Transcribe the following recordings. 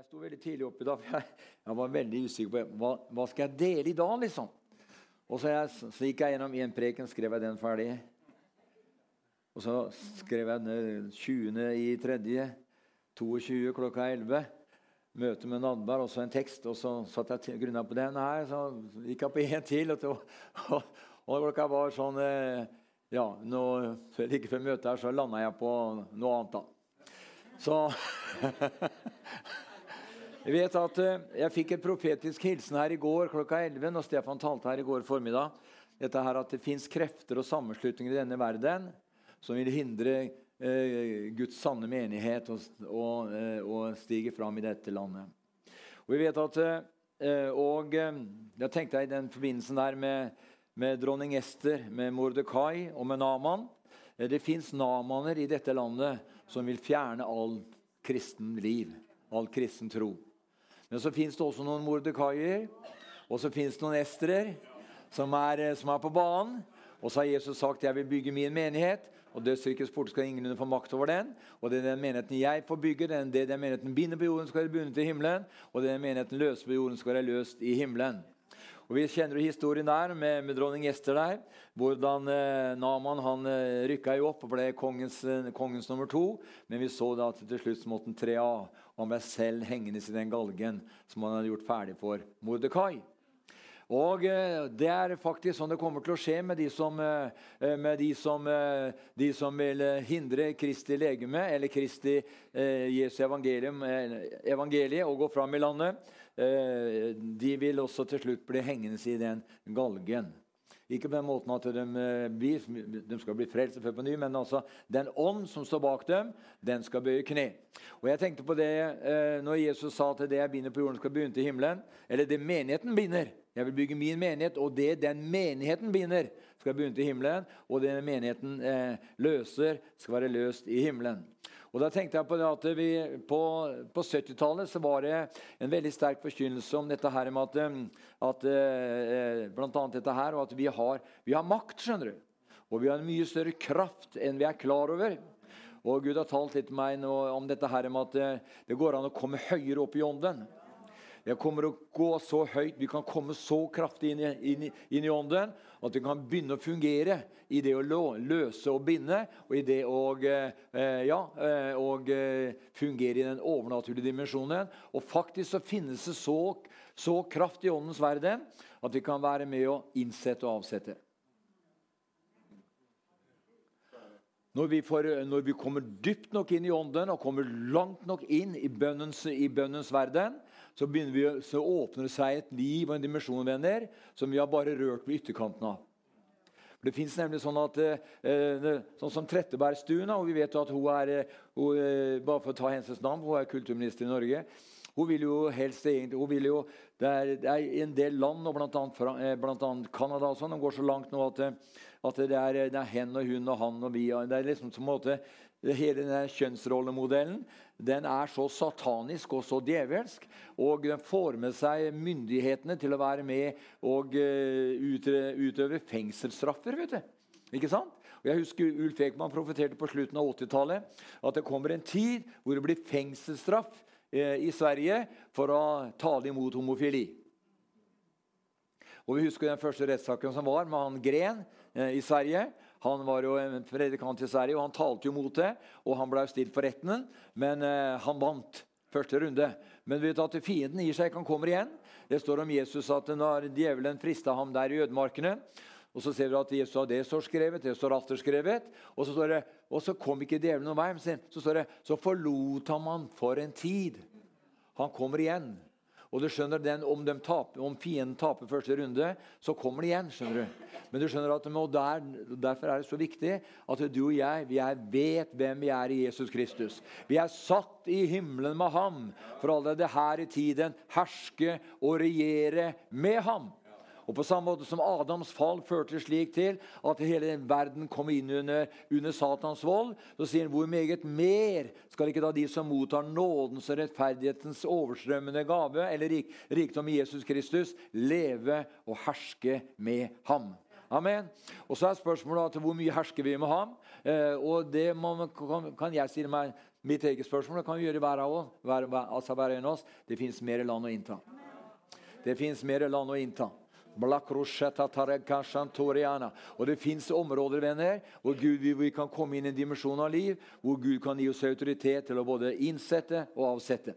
Jeg sto veldig tidlig opp i dag. for Jeg, jeg var veldig usikker på hva, hva skal jeg dele i dag. liksom. Og så, jeg, så gikk jeg gjennom én preken, skrev jeg den ferdig. Og så skrev jeg den 20. i tredje, 22 klokka 11. Møte med Nadberg, og så en tekst. Og så satt jeg grunna på den her. Så gikk jeg på én til. Og, og, og klokka var sånn eh, Ja, nå, like før møtet her så landa jeg på noe annet, da. Så Jeg vet at eh, jeg fikk et profetisk hilsen her i går klokka 11 når Stefan talte her i går formiddag. Dette her At det fins krefter og sammenslutninger i denne verden som vil hindre eh, Guds sanne menighet å eh, stige fram i dette landet. Og vi vet at, og jeg tenkte i den forbindelsen der med, med dronning Ester, med Mordekai og med Naman Det fins namaner i dette landet som vil fjerne all kristen liv, all kristen tro. Men så fins det også noen Mordekaier, og så fins det noen Esterer som er, eh, som er på banen. Og så har Jesus sagt jeg vil bygge min menighet, og dødsrikets port skal ingen få makt over den. Og det er den menigheten jeg får bygge, det er den menigheten binder på jorden, skal være bundet i himmelen. Og det er den menigheten løser på jorden, skal være løst i himmelen. Og Vi kjenner jo historien der med, med dronning Ester der. Hvordan eh, Naman han eh, rykka jo opp og ble kongens, eh, kongens, nummer to. Men vi så da at til slutt måtte han tre av. Og han ble selv hengende i den galgen som han hadde gjort ferdig for Mordekai. Og eh, Det er faktisk sånn det kommer til å skje med de som, eh, med de som, de som vil hindre Kristi legeme, eller Kristi Jesu evangelium, evangeliet, og gå fram i landet. Eh, de vil også til slutt bli hengende i den galgen. Ikke på den måten at de, eh, blir, de skal bli frelst på ny, men altså den ånd som står bak dem, den skal bøye kne. Og jeg tenkte på det eh, når Jesus sa at det jeg binder på jorden, skal begynne til himmelen. Eller det menigheten binder. Jeg vil bygge min menighet, og det den menigheten binder, skal begynne til himmelen. Og det menigheten løser, skal være løst i himmelen. Og da tenkte jeg På det at vi, på, på 70-tallet var det en veldig sterk forkynnelse om dette her med at, at eh, blant annet dette her, og at vi har, vi har makt. skjønner du. Og vi har en mye større kraft enn vi er klar over. Og Gud har talt litt til meg om dette her med at eh, det går an å komme høyere opp i ånden. Det kommer å gå så høyt, Vi kan komme så kraftig inn i, inn, inn i ånden at vi kan begynne å fungere i det å løse og binde, og i det å eh, ja, eh, og, eh, fungere i den overnaturlige dimensjonen. Og faktisk så finnes det så, så kraft i åndens verden at vi kan være med å innsette og avsette. Når vi, får, når vi, kommer dypt nok inn i ånden og kommer langt nok inn i bønnens, i bønnens verden, så, vi, så, åpner det seg et liv og en dimensjon venner, som vi har bare rørt ved ytterkanten av. Det fins nemlig sånn at eh, sånn som Trettebergstuen, og vi vet jo at hun er eh, hun, eh, bare for å ta hennes navn, hun er kulturminister i Norge. Hun vil jo helst hun vil jo, det, er, det er en del land, og bl.a. Canada, og sånn, de går så langt nå at, at det, er, det er hen og hun og han og vi. Det er liksom som måte, Hele denne kjønnsrollemodellen den er så satanisk og så djevelsk. Og den får med seg myndighetene til å være med og uh, utøve fengselsstraffer. vet du. Ikke sant? Og jeg husker Ulf Ekman profeterte på slutten av 80-tallet at det kommer en tid hvor det blir fengselsstraff eh, i Sverige for å tale imot homofili. Og Vi husker den første rettssaken som var med han Gren eh, i Sverige. Han var jo en predikant i Sverige, og han talte jo mot det. Og han ble stilt for retten, men eh, han vant første runde. Men vet at fienden gir seg ikke, han kommer igjen. Det står om Jesus at når djevelen frista ham der i ødemarkene og Så ser du at Jesus har det står skrevet, det står atter skrevet. Og så, står det, og så kom ikke djevelen noen vei. Men så står det så forlot han ham for en tid. Han kommer igjen. Og du skjønner, den, om, de taper, om, fienden taper første runde, så kommer de igjen. skjønner du. Men du skjønner at der, derfor er det så viktig at du og jeg vi er, vet hvem vi er i Jesus Kristus. Vi er satt i himmelen med ham for allerede her i tiden herske og regjere med ham. Og På samme måte som Adams fall førte slik til at hele verden kom inn under, under Satans vold, så sier han hvor meget mer skal ikke da de som mottar nådens og rettferdighetens overstrømmende gave, eller rik, rikdom i Jesus Kristus, leve og herske med ham. Amen. Og Så er spørsmålet til hvor mye hersker vi med ham? Eh, og det man, kan, jeg stille meg Mitt eget spørsmål det kan vi gjøre hver av oss. Hver, altså hver en av oss. Det fins mer land å innta. Det fins mer land å innta. Og det fins områder venner, hvor Gud, vi kan komme inn i en dimensjon av liv hvor Gud kan gi oss autoritet til å både innsette og avsette.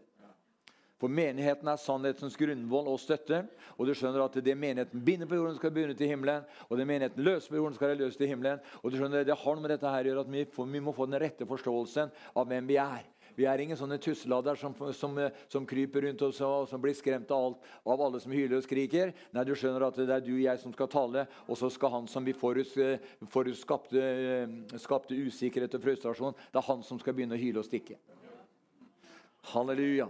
For menigheten er sannhetens grunnvoll og støtte. Og du skjønner at det menigheten binder på jorden, skal begynne til himmelen. Og det menigheten løser på jorden, skal være løst til himmelen. Og du skjønner, at Det har noe med dette her å gjøre at vi må få den rette forståelsen av hvem vi er. Vi er ingen sånne tusselader som, som, som, kryper rundt oss og som blir skremt av, alt, av, alle som hyler og skriker. Nei, du skjønner at det er du og jeg som skal tale, og så skal han som vi forut, forut usikkerhet og frustrasjon, det er han som skal begynne å hyle og stikke. Halleluja.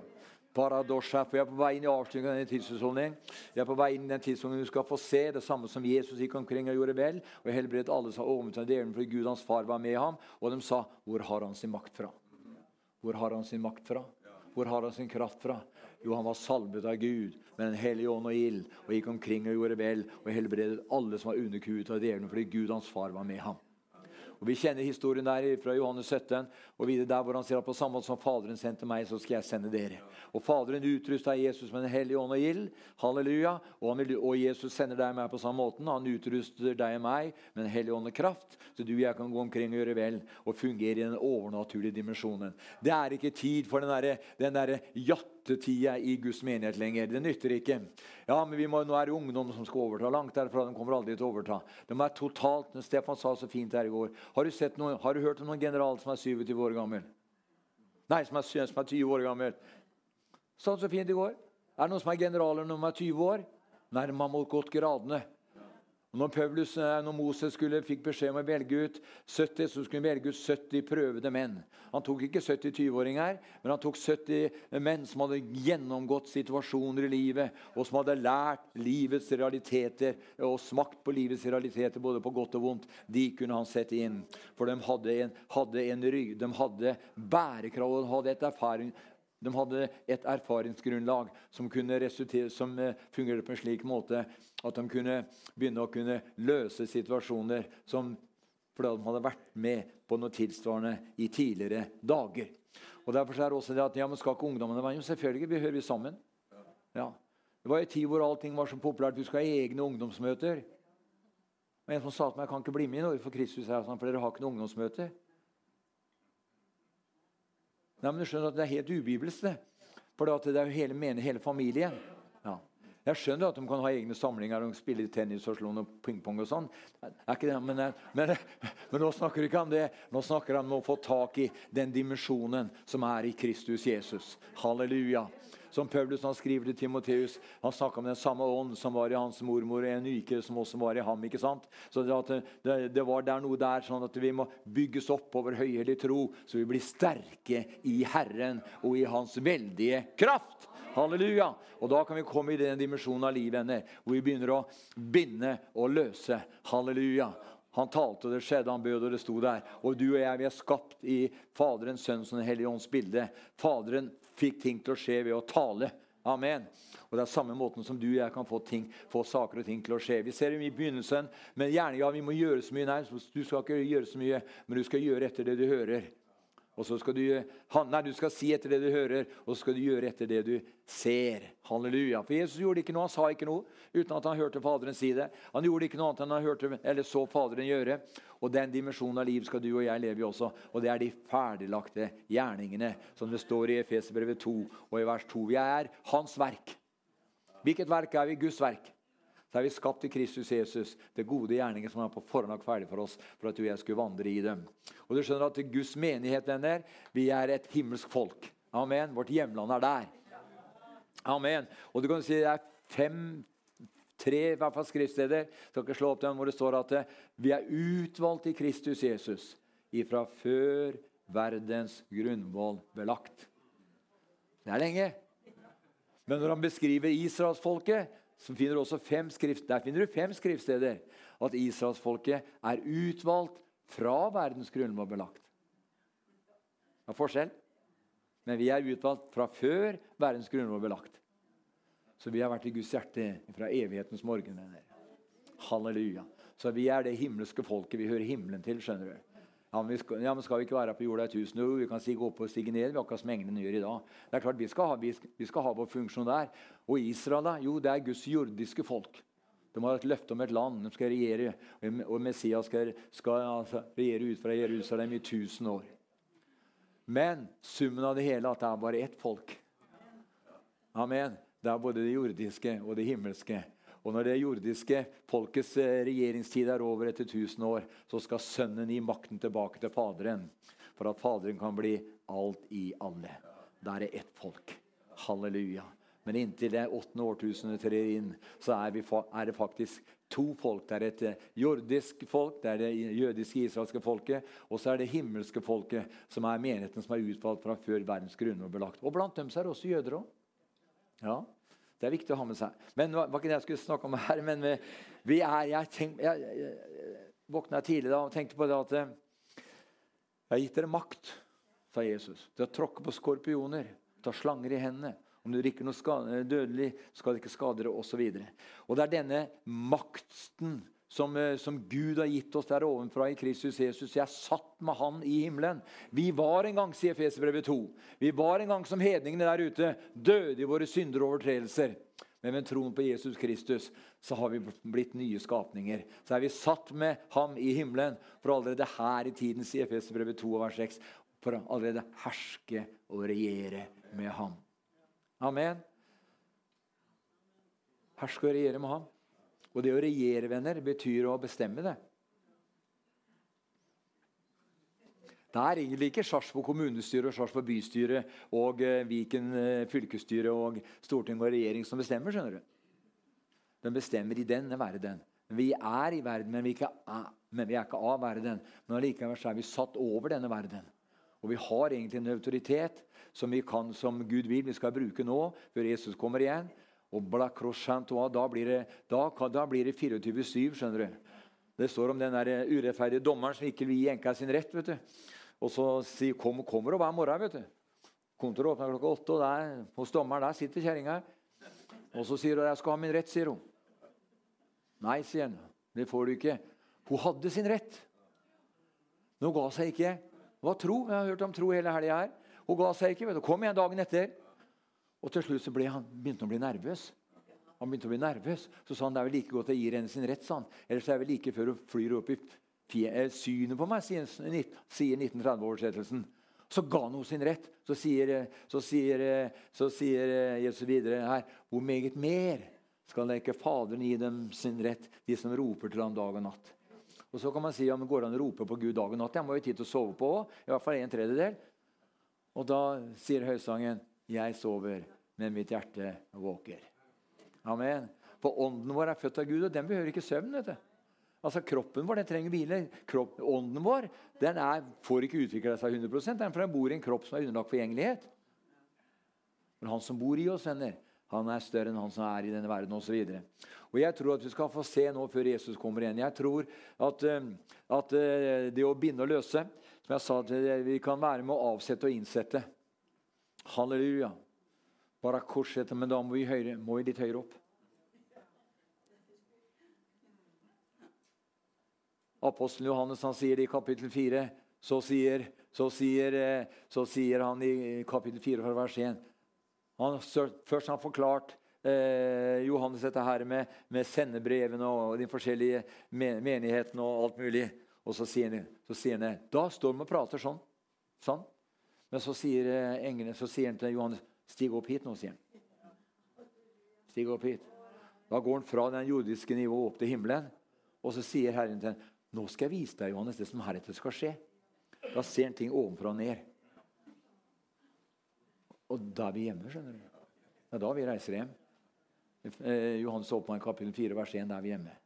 Paradosja, for Jeg er på vei inn i avslutningen av denne tidshusholdning. Jeg er på vei inn i den tidsholdningen du skal få se det samme som Jesus gikk omkring og gjorde vel. Og helbredet alle som var overtatt djevelen fordi Gud hans far var med ham. Og de sa, 'Hvor har han sin makt fra?' Hvor har han sin makt fra? Hvor har han sin kraft fra? Jo, han var salvet av Gud med Den hellige ånd og ild og gikk omkring og gjorde vel og helbredet alle som var underkuet av djevelen, fordi Gud hans far var med ham. Og Vi kjenner historien der fra Johannes 17. og videre der hvor han sier at på samme måte som Faderen sendte meg, så skal jeg sende dere. Og Faderen utrusta Jesus med Den hellige ånd og ild. Halleluja. Og, vil, og, Jesus sender deg og meg på samme måten. Han utruster deg og meg med Den hellige ånd og kraft, så du og jeg kan gå omkring og gjøre vel og fungere i den overnaturlige dimensjonen. Det er ikke tid for den derre der jattetida i Guds menighet lenger. Det nytter ikke. Ja, men må, Nå er det ungdom som skal overta. Langt derfra. De kommer aldri til å overta. De er totalt, Stefan sa så fint her i går. Har du, noen, har du hørt om noen general som er 27 år gammel? Nei, som er, som er 20 år gammel. Sa så fint i går. Er det noen som er generaler når de er 20 år? Nei, man må godt gradene. Og når, Paulus, eh, når Moses skulle, fikk beskjed om å velge ut 70, så skulle han velge ut 70 prøvede menn. Han tok ikke 70 20-åringer, men han tok 70 menn som hadde gjennomgått situasjoner i livet, og som hadde lært livets realiteter og smakt på livets realiteter, både på godt og vondt. De kunne han sette inn. For de hadde en, hadde en rygg, de hadde bærekrav og hadde et erfaring, de hadde et erfaringsgrunnlag som, som eh, fungerte på en slik måte at de kunne begynne å kunne løse situasjoner som fordi de hadde vært med på noe tilsvarende i tidligere dager. Og Derfor er det også det at ja, men skal ikke ungdommene være med? Selvfølgelig, vi hører sammen. Ja. Det var en tid hvor allting var så populært. Vi skal ha egne ungdomsmøter. Og En som sa til meg jeg kan ikke bli med i Norge for Kristus, her, for dere har ikke noe ungdomsmøter. Nei, men du skjønner at Det er helt ubibelsk, det. For det er jo hele, mener, hele familien. Ja. Jeg skjønner at de kan ha egne samlinger og spille tennis og slå noe pingpong. og sånn. Men, men, men, nå snakker vi ikke om det. Nå snakker han om å få tak i den dimensjonen som er i Kristus Jesus. Halleluja som Paulus han skriver til Timoteus. Han snakker om den samme ånd som var i hans mormor, og en uke som også var i ham. ikke sant? Så det, det, det var der noe der sånn at vi må bygges opp over høyhellig tro, så vi blir sterke i Herren og i Hans veldige kraft. Halleluja! Og Da kan vi komme i den dimensjonen av livet hvor vi begynner å binde og løse. Halleluja! Han talte, og det skjedde, han bød, og det sto der. Og du og jeg, vi er skapt i Faderens, Sønnens og Den hellige ånds bilde. Faderen fikk ting til å skje ved å tale. Amen. Og Det er samme måten som du og jeg kan få, ting, få saker og ting til å skje. Vi ser i begynnelsen, men gjerne ja, vi må gjøre så mye. Nei, du skal ikke gjøre så mye, men du skal gjøre etter det du hører. Og så skal du, nei, du skal si etter det du hører, og så skal du gjøre etter det du ser. Halleluja. For Jesus gjorde ikke noe, han sa ikke noe uten at han hørte Faderen si det. Han gjorde ikke noe annet enn han hørte, eller så Faderen gjøre. Og Den dimensjonen av liv skal du og jeg leve i også. Og det er de ferdiglagte gjerningene, som det står i Efeserbrevet 2 og i vers 2. Vi er Hans verk. Hvilket verk er vi? Guds verk. Så er vi skapt i Kristus Jesus, det gode gjerninger som er på forhånd ferdig for oss for at du og jeg skulle vandre i dem. Og du skjønner at Guds menighet, venner, vi er et himmelsk folk. Amen. Vårt hjemland er der. Amen. Og du kan si det er fem tre i hvert fall skriftsteder skal ikke slå opp dem, hvor det står at vi er utvalgt i Kristus Jesus ifra før verdens grunnvoll ble lagt. Det er lenge. Men når han beskriver israelsfolket, så finner du også fem skrift, der finner du fem skriftsteder at israelsfolket er utvalgt fra verdens grunnlov belagt. Det er forskjell. Men vi er utvalgt fra før verdens grunnlov belagt. Så vi har vært i Guds hjerte fra evighetens morgen. Halleluja. Så vi er det himmelske folket. Vi hører himmelen til. skjønner du. Ja men, skal, ja, men, skal, vi ikke være på jorda i tusen år? Vi kan stige opp og stige ned. Vi har som englene gjør i dag. Det er klart Vi skal ha, vi skal, vi skal ha vår funksjon der. Og Israel, da? Jo, det er Guds jordiske folk. De har et løfte om et land. De skal regjere, og Messias skal, skal altså, regjere ut fra Jerusalem i tusen år. Men summen av det hele at det er bare ett folk. Amen. Det er både det jordiske og det himmelske. Og når det jordiske folkets eh, regjeringstid er over etter 1000 år, så skal Sønnen gi makten tilbake til Faderen, for at Faderen kan bli alt i alle. Da er det ett folk. Halleluja. Men inntil det åttende årtusenet trer inn, så er, vi, er, det faktisk to folk. Det er et eh, jordisk folk, det er det jødiske israelske folket, og så er det himmelske folket, som er menigheten som er utvalgt fra før verdens grunnlov ble lagt. Og blant dem så er det også jøder òg. Ja. Det er viktig å ha med seg. Men det var ikke det jeg skulle snakke om her. men vi, er, Jeg, tenk, jeg, jeg, våkna tidlig da og tenkte på det at eh, Jeg har gitt dere makt, sa Jesus, til å tråkke på skorpioner, ta slanger i hendene. Om du drikker noe skade, dødelig, skal det ikke skade dere, osv. Det er denne makten som, eh, som, Gud har gitt oss der ovenfra i Kristus Jesus. Jeg satt med Han i himmelen. Vi var en gang, sier Efeserbrevet 2, vi var en gang som hedningene der ute, døde i våre synder og overtredelser. Men ved troen på Jesus Kristus så har vi blitt nye skapninger. Så er vi satt med ham i himmelen for allerede her i tiden, sier Efeserbrevet 2, vers 6, for å allerede herske og regjere med ham. Amen. Herske og regjere med ham. Og det å regjere, venner, betyr å bestemme det. Det er egentlig ikke Sarpsborg kommunestyre og Sarpsborg bystyre og eh, Viken eh, fylkesstyre og storting og regjering som bestemmer. skjønner du. De bestemmer i denne verden. Vi er i verden, men vi, ikke er, men vi er ikke av verden. Men allikevel er vi satt over denne verden. Og vi har egentlig en autoritet som, vi kan, som Gud vil vi skal bruke nå, før Jesus kommer igjen. Da blir det, da, blir det 24-7, skjønner du. Det står om den der urettferdige dommeren som ikke vil gi enka sin rett. vet du. Og så sier kom, kommer hun hver morgen. vet du. Kontoret åpner klokka åtte, og der, hos dommeren der sitter kjerringa. Og så sier hun 'jeg skal ha min rett', sier hun. Nei, sier han. Det får du ikke. Hun hadde sin rett. Men hun ga seg ikke. Var tro. Jeg har hørt om tro hele helga her. Hun ga seg ikke. vet du. Kom igjen dagen etter. Og til slutt så ble han, begynte han å bli nervøs. Han begynte å bli nervøs. Så sa han det er vel like godt jeg gir henne sin rett. Sånn. Ellers er det vel like før hun flyr opp i eh, synet på meg, sier, sier 1930-oversettelsen. Så ga han henne sin rett. Så sier, eh, så sier, eh, så sier Jesus videre her Hvor meget mer skal da ikke Faderen gi dem sin rett, de som roper til ham dag og natt? Og så kan man si ja, men Går det an å rope på Gud dag og natt? Jeg må jo tid til å sove på òg. I hvert fall en tredjedel. Og da sier høysangen 'Jeg sover, men mitt hjerte våker. Amen. For ånden vår er født av Gud, og den behøver ikke søvn. vet du. Altså Kroppen vår den trenger hvile. Kropp, ånden vår den er, får ikke utvikla seg 100 den for den bor i en kropp som er underlagt forgjengelighet. Men han som bor i oss, venner, han er større enn han som er i denne verden osv. Og jeg tror at vi skal få se nå før Jesus kommer igjen. Jeg tror at, eh, at eh, det å binde og løse som jeg sa, Vi kan være med å avsette og innsette. Halleluja. Bare korset, men da må vi, høyre, må vi litt høyere opp. Apostelen Johannes han sier det i kapittel 4. Så sier, så sier, så sier han i kapittel 4 fra vers 1 han, Først har han forklart eh, Johannes dette her med, med sendebrevene og de forskjellige menighetene og alt mulig. Og så sier han, så sier han Da står de og prater sånn. sånn. Men så sier eh, englene, så sier han til Johannes Stig opp hit nå, sier han. Stig opp hit. Da går han fra den jordiske nivået opp til himmelen. Og så sier Herren til ham, 'Nå skal jeg vise deg, Johannes, det som heretter skal skje.' Da ser han ting ovenfra og ned. Og da er vi hjemme, skjønner du. Det er da vi reiser hjem. Eh, Johannes åpner kapittel 4, vers 1. Da er vi hjemme.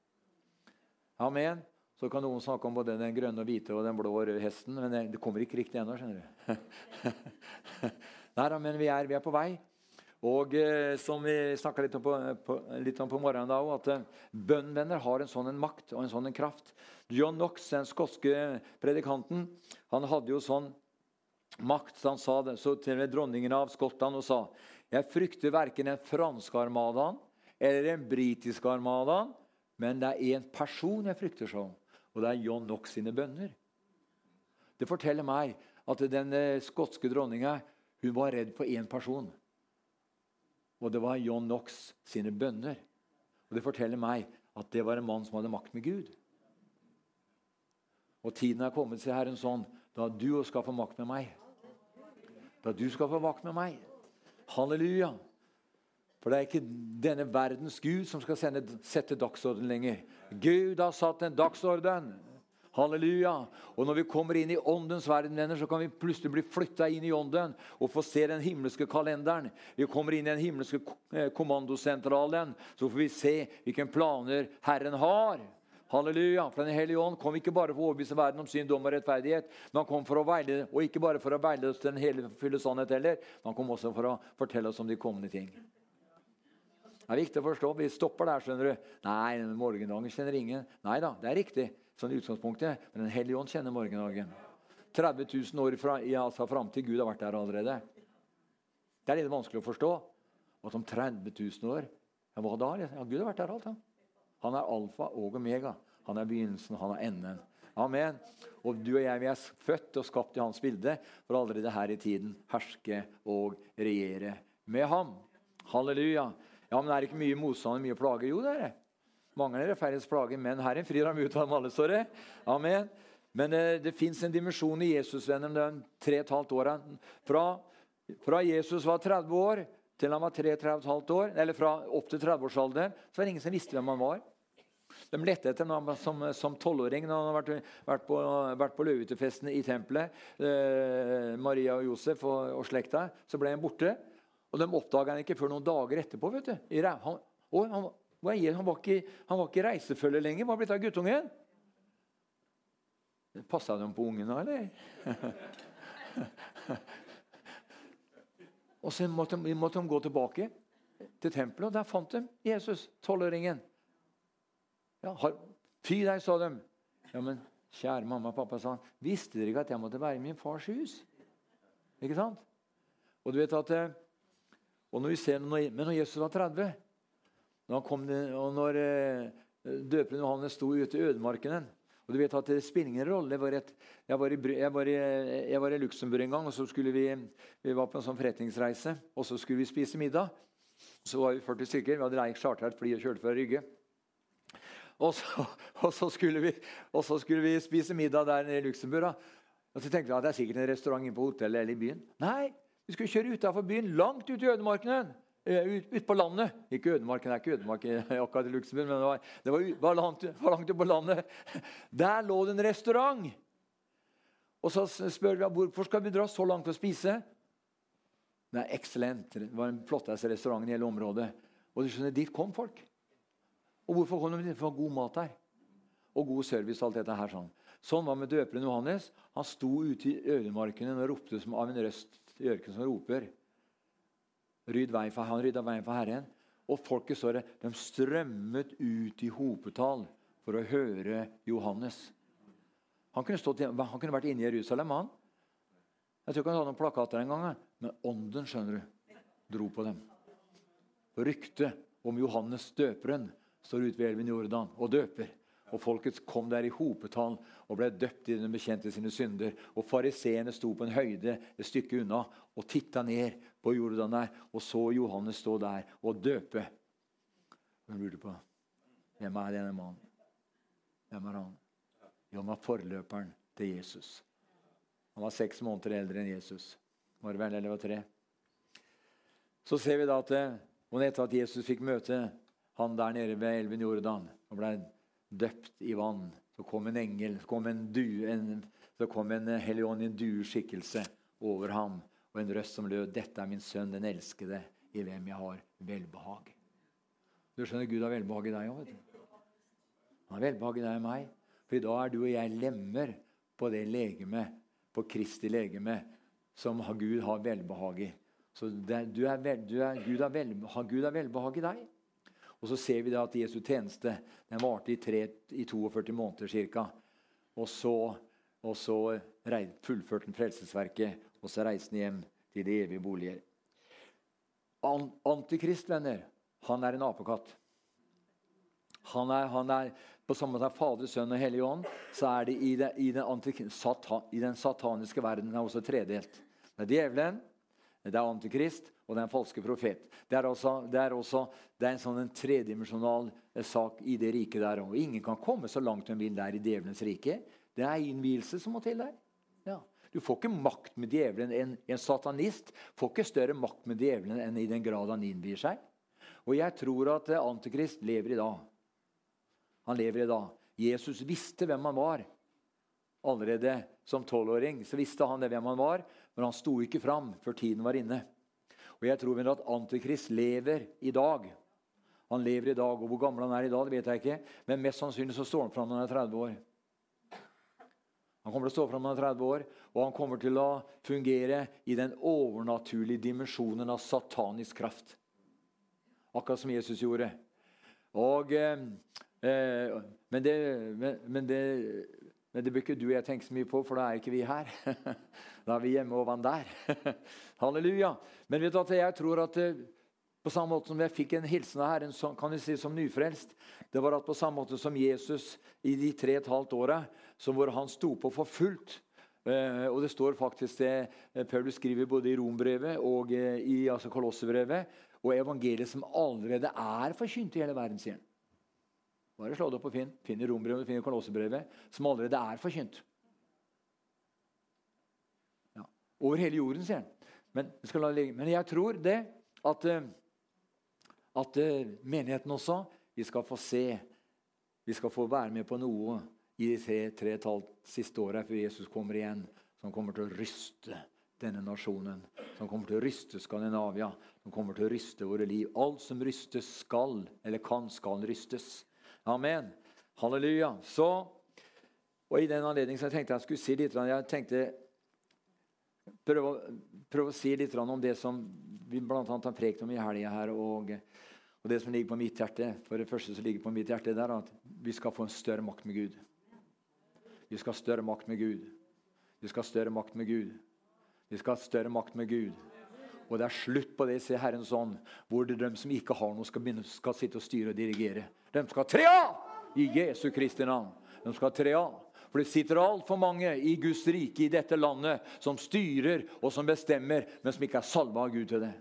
Amen. Så kan noen snakke om både den grønne og hvite og den blå og røde hesten, men det kommer ikke riktig ennå. skjønner du. Nei men vi er, vi er på vei. Og eh, som vi snakka litt, litt om på morgenen, da, at eh, bønnvenner har en sånn en makt og en sånn en kraft. John Knox, den skotske predikanten, han hadde jo sånn makt så han sa det så til dronningen av Skottland og sa jeg frykter verken den franske armadaen eller den britiske armadaen, men det er én person jeg frykter sånn, og det er John Knox sine bønner. Det forteller meg at den eh, skotske dronninga hun var redd for én person. Og det var John Knox sine bønner. Og Det forteller meg at det var en mann som hadde makt med Gud. Og tiden er kommet, sier Herren sånn, da du skal få makt med meg. Da du skal få makt med meg. Halleluja. For det er ikke denne verdens Gud som skal sende, sette dagsorden lenger. Gud har satt en dagsorden. Halleluja. Og når vi kommer inn i åndens verden, så kan vi plutselig bli flytta inn i ånden og få se den himmelske kalenderen. Vi kommer inn i den himmelske eh, kommandosentralen, så får vi se hvilke planer Herren har. Halleluja. For Den hellige ånd kom ikke bare for å overbevise verden om synd, dom og rettferdighet, men han kom for å veilede, og ikke bare for å veilede oss til den hele fulle sannhet heller, men han kom også for å fortelle oss om de kommende ting. Det er viktig å forstå. Vi stopper der. skjønner du. Nei, morgendagen kjenner ingen. Nei da, det er riktig sånn utgangspunktet, men Den hellige ånd kjenner morgendagen. 30 000 år fra, ja, altså fram til Gud har vært der allerede. Det er litt vanskelig å forstå. At om 30 000 år ja, Hva da? Ja, Gud har vært der alt. Han. han er alfa og omega. Han er begynnelsen, han er enden. Amen. Og du og jeg vi er født og skapt i hans bilde for allerede her i tiden herske og regjere med ham. Halleluja. Ja, men er det ikke mye motstand og mye plager? Jo, det er det. Av dere færres plager, men Herren frir ham ut av dem alle, det. Amen. Men det, det fins en dimensjon i Jesusvennen de tre og et halvt åra. Fra, fra, Jesus var 30 år til han var 33,5 år, eller fra opp til 30-årsalderen, så var det ingen som visste hvem han var. De lette etter ham som tolvåring når han hadde vært, vært på, vært på løvehyttefesten i tempelet. Eh, Maria og Josef og, og, slekta. Så ble han borte. Og de oppdaga han ikke før noen dager etterpå. vet du. Han, og han, han var ikke, han var ikke reisefølge lenger. Hva er blitt av guttungen? Passa de på ungen da, eller? og så måtte, måtte, de gå tilbake til tempelet, og der fant de Jesus, tolvåringen. Ja, Fy deg, sa de. Ja, men kjære mamma og pappa, sa han. Visste dere ikke at jeg måtte være i min fars hus? Ikke sant? Og du vet at, eh, og når vi ser, Men når Jesus var 30 når, kom, og når eh, døperen Johannes sto ute i ødemarken og du vet at Det spiller ingen rolle. Jeg var, et, jeg var, i, jeg var, i, jeg var i Luxembourg en gang, og så skulle vi, vi var på en sånn forretningsreise. og Så skulle vi spise middag. Så var vi 40 stykker. Vi hadde chartra et fly og kjørte fra Rygge. Og så, og, så vi, og så, skulle vi, spise middag der i Luxembourg. Og så tenkte vi at det er sikkert en restaurant inne på hotellet eller i byen. Nei, vi skulle kjøre utafor byen, langt ut i ødemarken. Eh, ut, ut, på landet. Ikke ødemarken, det er ikke Ødemarken akkurat i Luxembourg, men det var, det var, var langt, var langt ut på landet. Der lå det en restaurant. Og så spør vi hvorfor skal vi dra så langt for å spise. Det er excellent. Det var den flotteste restauranten i hele området. Og du skjønner, dit kom folk. Og hvorfor kom de dit? For god mat der. Og god service. og alt dette her Sånn Sånn var med døperen Johannes. Han sto ute i ødemarken og ropte som av en røst i ørkenen som roper. Ryd vei for, han rydda veien for Herren. Og folket så det, de strømmet ut i hopetall for å høre Johannes. Han kunne, stått, han kunne vært inne i Jerusalem, han. Jeg tror ikke han hadde noen plakater engang. Men ånden skjønner du, dro på dem. Ryktet om Johannes døperen står ute ved elven Jordan og døper. Og folket kom der i hopetall og ble døpt i den bekjente sine synder. Og fariseerne sto på en høyde et stykke unna og titta ned på Jordan der og så Johannes stå der og døpe. Hun lurte på hvem er denne mannen. Hvem er han? Jo, han var forløperen til Jesus. Han var seks måneder eldre enn Jesus. Var det vel, eller var tre? Så ser vi da at og etter at Jesus fikk møte han der nede ved elven Jordan og ble døpt i vann. Så kom en engel, så kom en, du, en, så kom en eh, hellig ånd i en dueskikkelse over ham. Og en røst som lød, 'Dette er min sønn, den elskede, i hvem jeg har velbehag'. Du skjønner, Gud har velbehag i deg òg. Han har velbehag i deg og meg. For i dag er du og jeg lemmer på det legeme, på Kristi legeme, som Gud har velbehag i. Så det, du er vel, du er, Gud, har velbehag, Gud har velbehag i deg. Og så ser vi da at Jesu tjeneste den varte i, tre, i 42 måneder ca. Og så, og så fullførte han frelsesverket, og så reiste han hjem til de evige boliger. Antikrist, venner, han er en apekatt. Han er, han er på samme måte Fader, Sønn og Hellig Ånd, så er det i, det, i, den, i den sataniske verden er også tredelt. Det er djevelen, det er antikrist, og det er en falske profet. Det er, også, det er, også, det er en sånn en tredimensjonal eh, sak i det riket der òg. Ingen kan komme så langt hun vil der i djevelens rike. Det er innvielse som må til der. Du får ikke makt med djevelen. En, en, satanist får ikke større makt med djevelen enn i den grad han innvier seg. Og jeg tror at eh, Antikrist lever i dag. Han lever i dag. Jesus visste hvem han var. Allerede som tolvåring visste han det hvem han var, men han sto ikke fram før tiden var inne. Og jeg tror at Antikrist lever i dag. Han lever i dag, og Hvor gammel han er i dag, det vet jeg ikke. Men mest sannsynlig så står han fram når han er 30 år. Han kommer til å stå fram når han er 30 år, og han kommer til å fungere i den overnaturlige dimensjonen av satanisk kraft. Akkurat som Jesus gjorde. Og, eh, eh men, det, men, men, det, men det bør ikke du og jeg tenke så mye på, for da er ikke vi her. Da er vi hjemme og vann der. Halleluja. Men vet du at jeg tror at eh, på samme måte som jeg fikk en hilsen av Herren kan vi si, som nyfrelst, det var at på samme måte som Jesus i de tre et halvt åra hvor han sto på for fullt eh, og Det står faktisk det eh, Paulus skriver både i Rombrevet og i altså Kolossebrevet, og evangeliet som allerede er forkynt i hele verden, sier han. Bare slå det opp og finn. Finn i Rombrevet og i Kolossebrevet, som allerede er forkynt. Over hele jorden, sier han. Men, men, jeg tror det at, eh, at eh, menigheten også Vi skal få se. Vi skal få være med på noe i de tre, siste åra før Jesus kommer igjen, som kommer til å ryste denne nasjonen. Som kommer til å ryste Skandinavia, som kommer til å ryste våre liv. Alt som rystes, skal eller kan skal rystes. Amen. Halleluja. Så, og I den anledning så jeg tenkte jeg skulle si litt Jeg tenkte prøve, prøve, å si litt om det som vi bl.a. har prekt om i helga her. Og, og, det som ligger på mitt hjerte. For det første som ligger på mitt hjerte, det er at vi skal få en større makt med Gud. Vi skal ha større makt med Gud. Du skal ha større makt med Gud. Du skal ha større makt med Gud. Og det er slutt på det, sier Herren sånn, hvor det de som ikke har noe, skal, begynne, skal sitte og styre og dirigere. De skal tre av i Jesu Kristi navn. De skal tre av. For det sitter altfor mange i Guds rike i dette landet som styrer og som bestemmer, men som ikke er salva av Gud til det.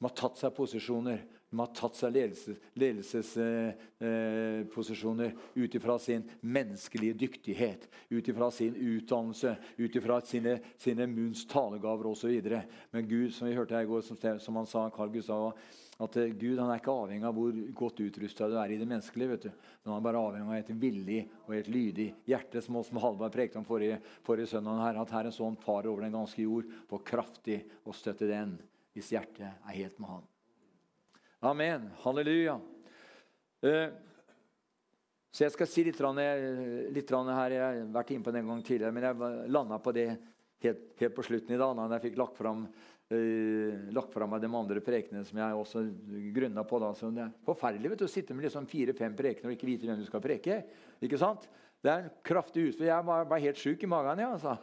De har tatt seg posisjoner. De har tatt seg ledelsesposisjoner eh, eh, ut ifra sin menneskelige dyktighet, ut ifra sin utdannelse, ut ifra sine, sine munns talegaver osv. Men Gud, som vi hørte her i går, som, som han sa, Carl Gustav at eh, Gud han er ikke avhengig av hvor godt utrusta du er i det menneskelige. vet du. Men han er bare avhengig av et villig og et lydig hjerte, som også Halvard prekte om forrige, forrige søndag. Her, at her en sånn far over den ganske jord får kraftig å støtte den hvis hjertet er helt med han. Amen. Halleluja. Uh, så jeg skal si litt, litt her. Jeg har vært inne på det en gang tidligere, men jeg landa på det helt, helt, på slutten i dag, da jeg fikk lagt fram uh, lagt fram de andre prekene som jeg også grunna på. Da. Så det er forferdelig vet du, å sitte med liksom fire-fem prekener og ikke vite hvem du skal preke. Ikke sant? Det er en kraftig utfordring. Jeg var, var, helt sjuk i magen, ja, altså.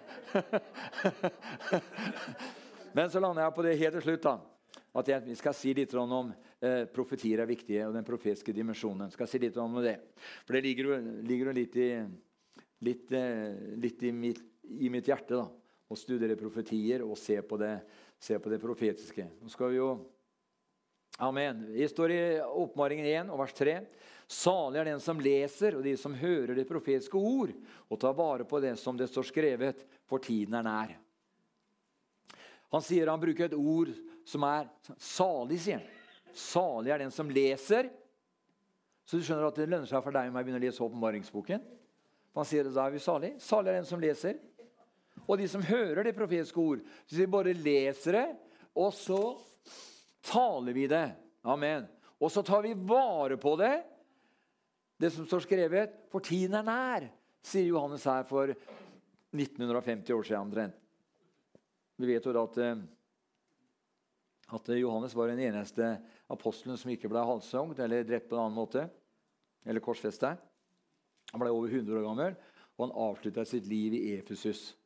Men så landa jeg på det helt til slutt. da. At jeg skal si litt om eh, profetier er viktige, og den profetiske dimensjonen. skal si litt om det. For det ligger jo litt, i, litt, eh, litt i, mitt, i mitt hjerte da, å studere profetier og se på det se på det profetiske. Nå skal vi jo Amen. Vi står i Oppmaringen 1 og vers 3. Salig er den som leser, og de som hører det profetiske ord, og tar vare på det som det står skrevet, for tiden er nær. Han sier han bruker et ord som er salig, sier han. Salig er den som leser. Så du skjønner at det lønner seg for deg meg å begynne å lese åpenbaringsboken. Han sier da er vi salig. Salig er den som leser og de som hører det profetiske ord. Så vi bare leser det, og så taler vi det. Amen. Og så tar vi vare på det, det som står skrevet, for tiden er nær, sier Johannes her for 1950 år siden omtrent. Vi vet jo at, eh, at Johannes var den eneste apostelen som ikke ble halshogd eller drept på en annen måte. Eller korsfesta. Han ble over 100 år gammel, og han avslutta sitt liv i Efesus.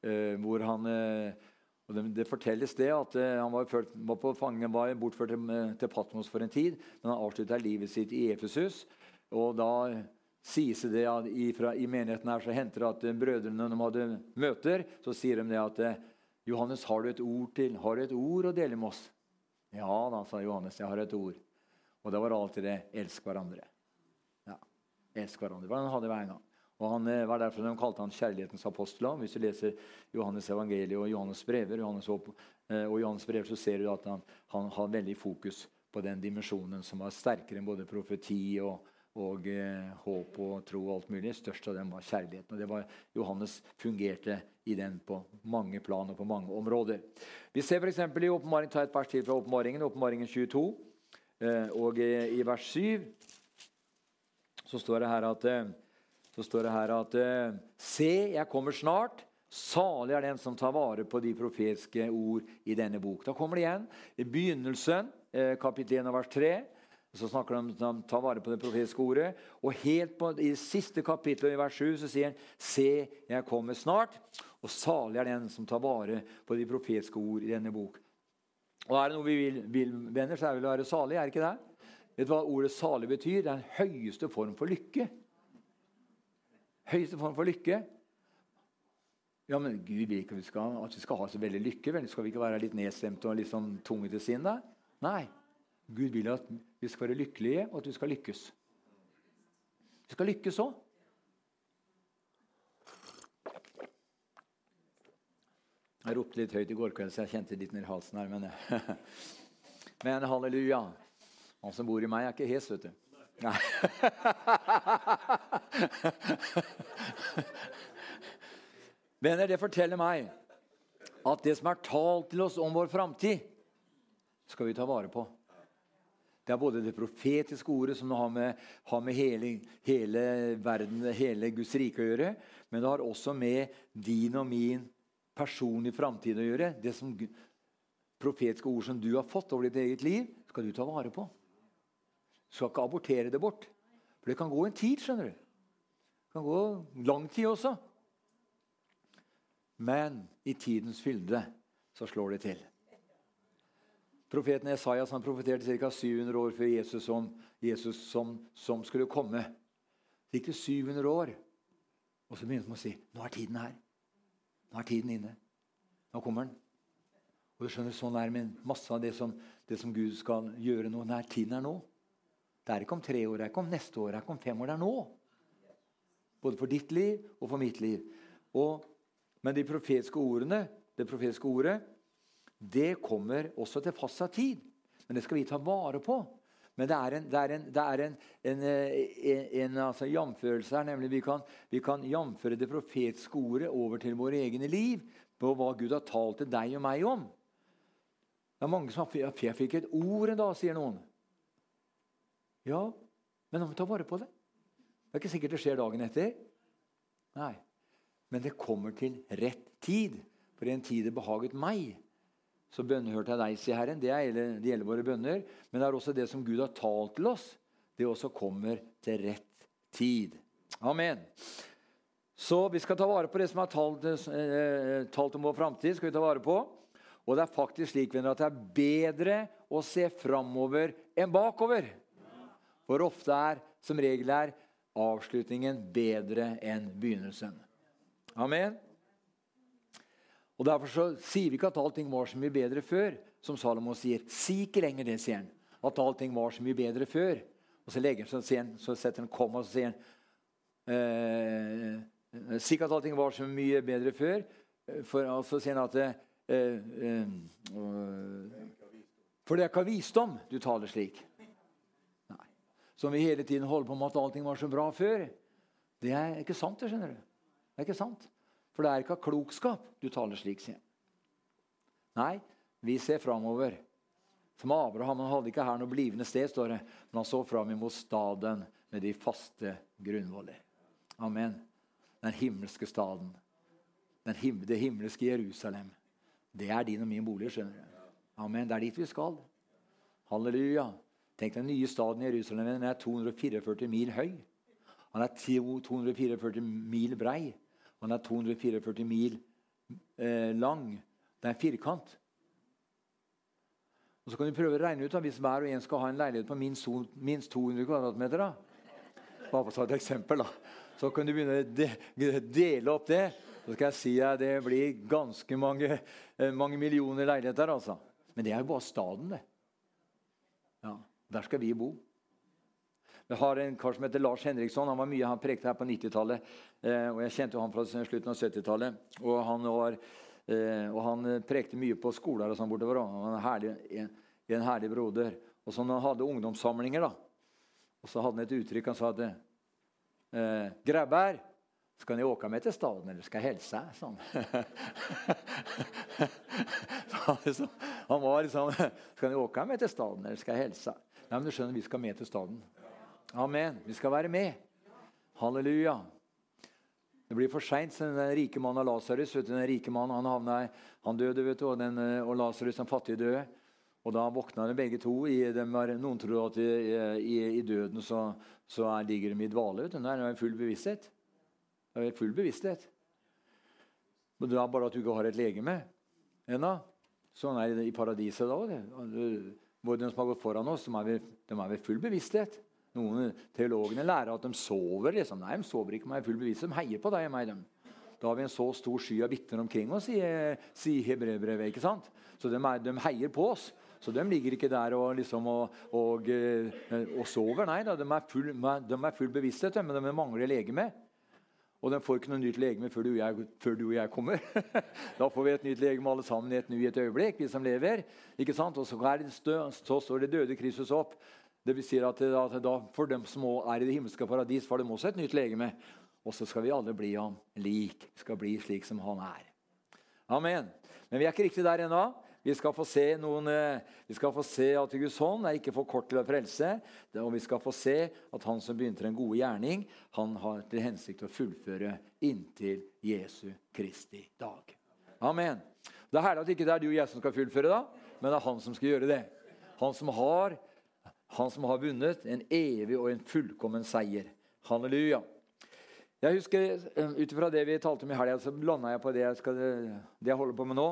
Eh, hvor han, eh, det, fortelles det at han var, ført, var på fangen, var bortført til, Patmos for en tid, men han avslutta livet sitt i Efesus. Og da sies det at i, i menigheten her så henter det at brødrene når de hadde møter, så sier de det at Johannes, har du et ord til, har du et ord å dele med oss? Ja da, sa Johannes, jeg har et ord. Og det var alltid det elsk hverandre. Ja, elsk hverandre. Han hadde hver gang. Og han eh, var derfor De kalte han kjærlighetens apostel. Hvis du leser Johannes evangeliet og Johannes brever, Johannes og, eh, og Johannes brev, så ser du at han, han har veldig fokus på den dimensjonen som var sterkere enn både profeti og, og eh, håp og tro og alt mulig. Størst av dem var kjærligheten. Og det var, Johannes fungerte i den på mange plan og på mange områder. Vi ser f.eks. i åpenbaringen ta et vers til fra åpenbaringen, åpenbaringen 22. Eh, og eh, i vers 7 så står det her at står det her at eh, Se, jeg kommer snart. Salig er den som tar vare på de profetiske ord i denne bok. Da kommer det igjen. I begynnelsen, eh, kapittel 1 vers 3, så snakker de om å ta vare på det profetiske ordet. Og helt på, i siste kapittel, i vers 7, så sier han Se, jeg kommer snart. Og salig er den som tar vare på de profetiske ord i denne bok. Og er det noe vi vil, vil venner, så er det vel å være salig. er det ikke det? Vet du hva ordet salig betyr? Det er den høyeste form for lykke høyeste form for lykke. Ja, men Gud vil ikke at vi skal, ha så veldig lykke. Vel? Skal vi ikke være litt nedstemte og litt sånn tunge til sinn? Nei. Gud vil at vi skal være lykkelige, og at vi skal lykkes. Vi skal lykkes òg. Jeg ropte litt høyt i går kveld, så jeg kjente litt ned halsen her. Men, men halleluja. Han som bor i meg, er ikke hes, vet du. Nei. Venner, det forteller meg at det som er talt til oss om vår framtid, skal vi ta vare på. Det er både det profetiske ordet, som har med, har med hele, hele, verden, hele Guds rike å gjøre, men det har også med din og min personlige framtid å gjøre. Det som, profetiske ord som du har fått over ditt eget liv, skal du ta vare på. Du skal ikke abortere det bort. For det kan gå en tid. skjønner du. Det kan gå lang tid også. Men i tidens fylde så slår det til. Profeten Esaias han profeterte ca. 700 år før Jesus, som, Jesus som, som, skulle komme. Så gikk det 700 år, og så begynte han å si nå er tiden her. Nå er tiden inne. Nå kommer den. Og du skjønner, Sånn er med masse av det som, det som Gud skal gjøre nå. Nær tiden er nå. Det er ikke om tre år, det er ikke om neste år, det er ikke om fem år. Det er nå. Både for ditt liv og for mitt liv. Og, men de profetiske ordene, det profetiske ordet det kommer også til fastsatt tid. Men det skal vi ta vare på. Men det er en, det er en, det er en, en, en altså, jamførelse her. nemlig Vi kan, vi kan jamføre det profetiske ordet over til våre egne liv. På hva Gud har talt til deg og meg om. Det er mange som har, Jeg fikk et ord en dag, sier noen. Ja, men om vi tar vare på det. Det er ikke sikkert det skjer dagen etter. Nei. Men det kommer til rett tid. For i en tid det behaget meg, så bønnhørte jeg deg, sier Herren. Det gjelder, det gjelder våre bønner. Men det er også det som Gud har talt til oss. Det også kommer til rett tid. Amen. Så vi skal ta vare på det som er talt, eh, talt om vår framtid. skal vi ta vare på. Og det er faktisk slik venner, at det er bedre å se framover enn bakover. For ofte er, som regel er, avslutningen bedre enn begynnelsen. Amen. Og Derfor så sier vi ikke at allting var så mye bedre før, som Salomo sier. Si ikke lenger det, sier han. At allting var så mye bedre før. Og så, legger han, seg så setter han komma og så sier han eh, Si ikke at allting var så mye bedre før. For, og så sier han at eh, eh, For det er ikke av visdom du taler slik som vi hele tiden holder på med at allting var så bra før. Det er ikke sant. det skjønner du. Det er ikke sant. For det er ikke av klokskap du taler slik, sier Nei, vi ser framover. Som Abraham han hadde ikke her noe blivende sted, står det, men han så fram imot staden med de faste grunnvoller. Amen. Den himmelske staden. Him det himmelske Jerusalem. Det er din og min bolig. skjønner du. Amen. Det er dit vi skal. Halleluja. Tenk Den nye staden Jerusalem den er 244 mil høy. Han er 244 mil brei. Han er 244 mil eh, lang. Det er en firkant. Og Så kan du prøve å regne ut da, hvis hver og en skal ha en leilighet på minst, minst 200 kvm. Da. Bare for å ta et eksempel. da. Så kan du begynne å de, dele opp det. Så skal jeg si at det blir ganske mange, eh, mange millioner leiligheter. altså. Men det er jo bare staden, det. Ja, Der skal vi bo. Vi har en kar som heter Lars Henriksson. Han var mye, han prekte her på 90-tallet. Eh, og Jeg kjente han fra slutten av 70-tallet. Og Eh, og han eh, prekte mye på skoler og sånn bortover. Han var en herlig, en, en herlig broder. Og så når han hadde ungdomssamlinger, da, og så hadde han et uttrykk. Han sa at eh, 'Grabber, skal ni åka med til staden, eller skal jeg helse?' Sånn. så, han var liksom 'Skal ni åka med til staden, eller skal jeg helse?' Nei, men du skjønner, vi skal med til staden. Amen. Vi skal være med. Halleluja. Det blir for seint. Den rike mannen av Lasarus den rike mannen, han, havna, han døde, vet du, og, den, og Lasarus, den fattige, døde. Og da våkna de begge to. I, de var, noen tror at i, i, i døden så, så er, ligger de i dvale. vet du. Det er full bevissthet. Det er full bevissthet. Men det er bare at du ikke har et legeme ennå. Sånn er det i paradiset da. òg. De som har gått foran oss, de er ved, de er ved full bevissthet. Noen Teologene lærer at de sover. liksom. Nei, de sover ikke med full bevis. De heier på deg og meg. Dem. Da har vi en så stor sky av vitner omkring oss, sier, Hebrevbrevet. ikke sant? Så de, er, de, heier på oss. Så de ligger ikke der og, liksom, og, og, eh, og sover. Nei da, de er full, de er full bevissthet, men de mangler legeme. Og de får ikke noe nytt legeme før du, jeg, før du og jeg kommer. da får vi et nytt legeme alle sammen i et, nytt øyeblikk, vi som lever. ikke sant? Og så, stø, så står det døde Kristus opp. Det vil si at, at da, For dem som er i det himmelske paradis, får de også et nytt legeme. Og så skal vi alle bli ham lik. Skal bli slik som han er. Amen. Men vi er ikke riktig der ennå. Vi skal få se, noen, eh, vi skal få se at Guds hånd er ikke for kort til å frelse. Og vi skal få se at han som begynte en gode gjerning, han har til hensikt å fullføre inntil Jesu Kristi dag. Amen. Det er herlig at ikke det er du og jeg som skal fullføre, da, men det er han som skal gjøre det. Han som har han som har vunnet en evig og en fullkommen seier. Halleluja. Jeg husker, eh, Ut ifra det vi talte om i helga, så landa jeg på det jeg, skal, det jeg holder på med nå.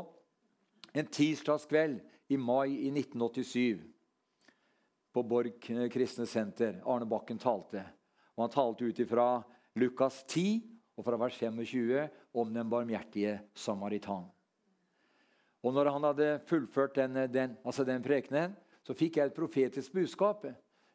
En tirsdagskveld i mai i 1987 på Borg kristne senter. Arne Bakken talte. Og Han talte ut ifra Lukas 10 og fra vers 25 om den barmhjertige samaritan. Og når han hadde fullført den, den, altså den prekenen, så fikk jeg et profetisk budskap.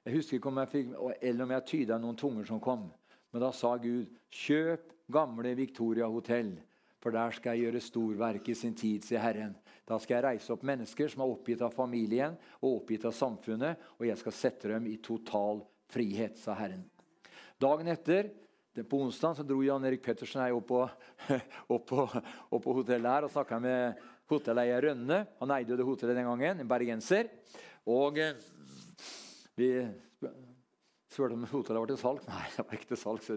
Jeg husker ikke om jeg fikk, eller om jeg tyda noen tunger som kom. Men da sa Gud, kjøp gamle Victoria hotell, for der skal jeg gjøre storverk i sin tid, sier Herren. Da skal jeg reise opp mennesker som er oppgitt av familien og oppgitt av samfunnet, og jeg skal sette dem i total frihet, sa Herren. Dagen etter, på onsdag, så dro Jan Erik Pettersen og jeg opp på, opp på, opp på hotellet her og snakka med hotelleier Rønne. Han eide jo det hotellet den gangen, en bergenser. Og eh, vi spurte om hotellet var til salg. Nei, det var ikke til salg.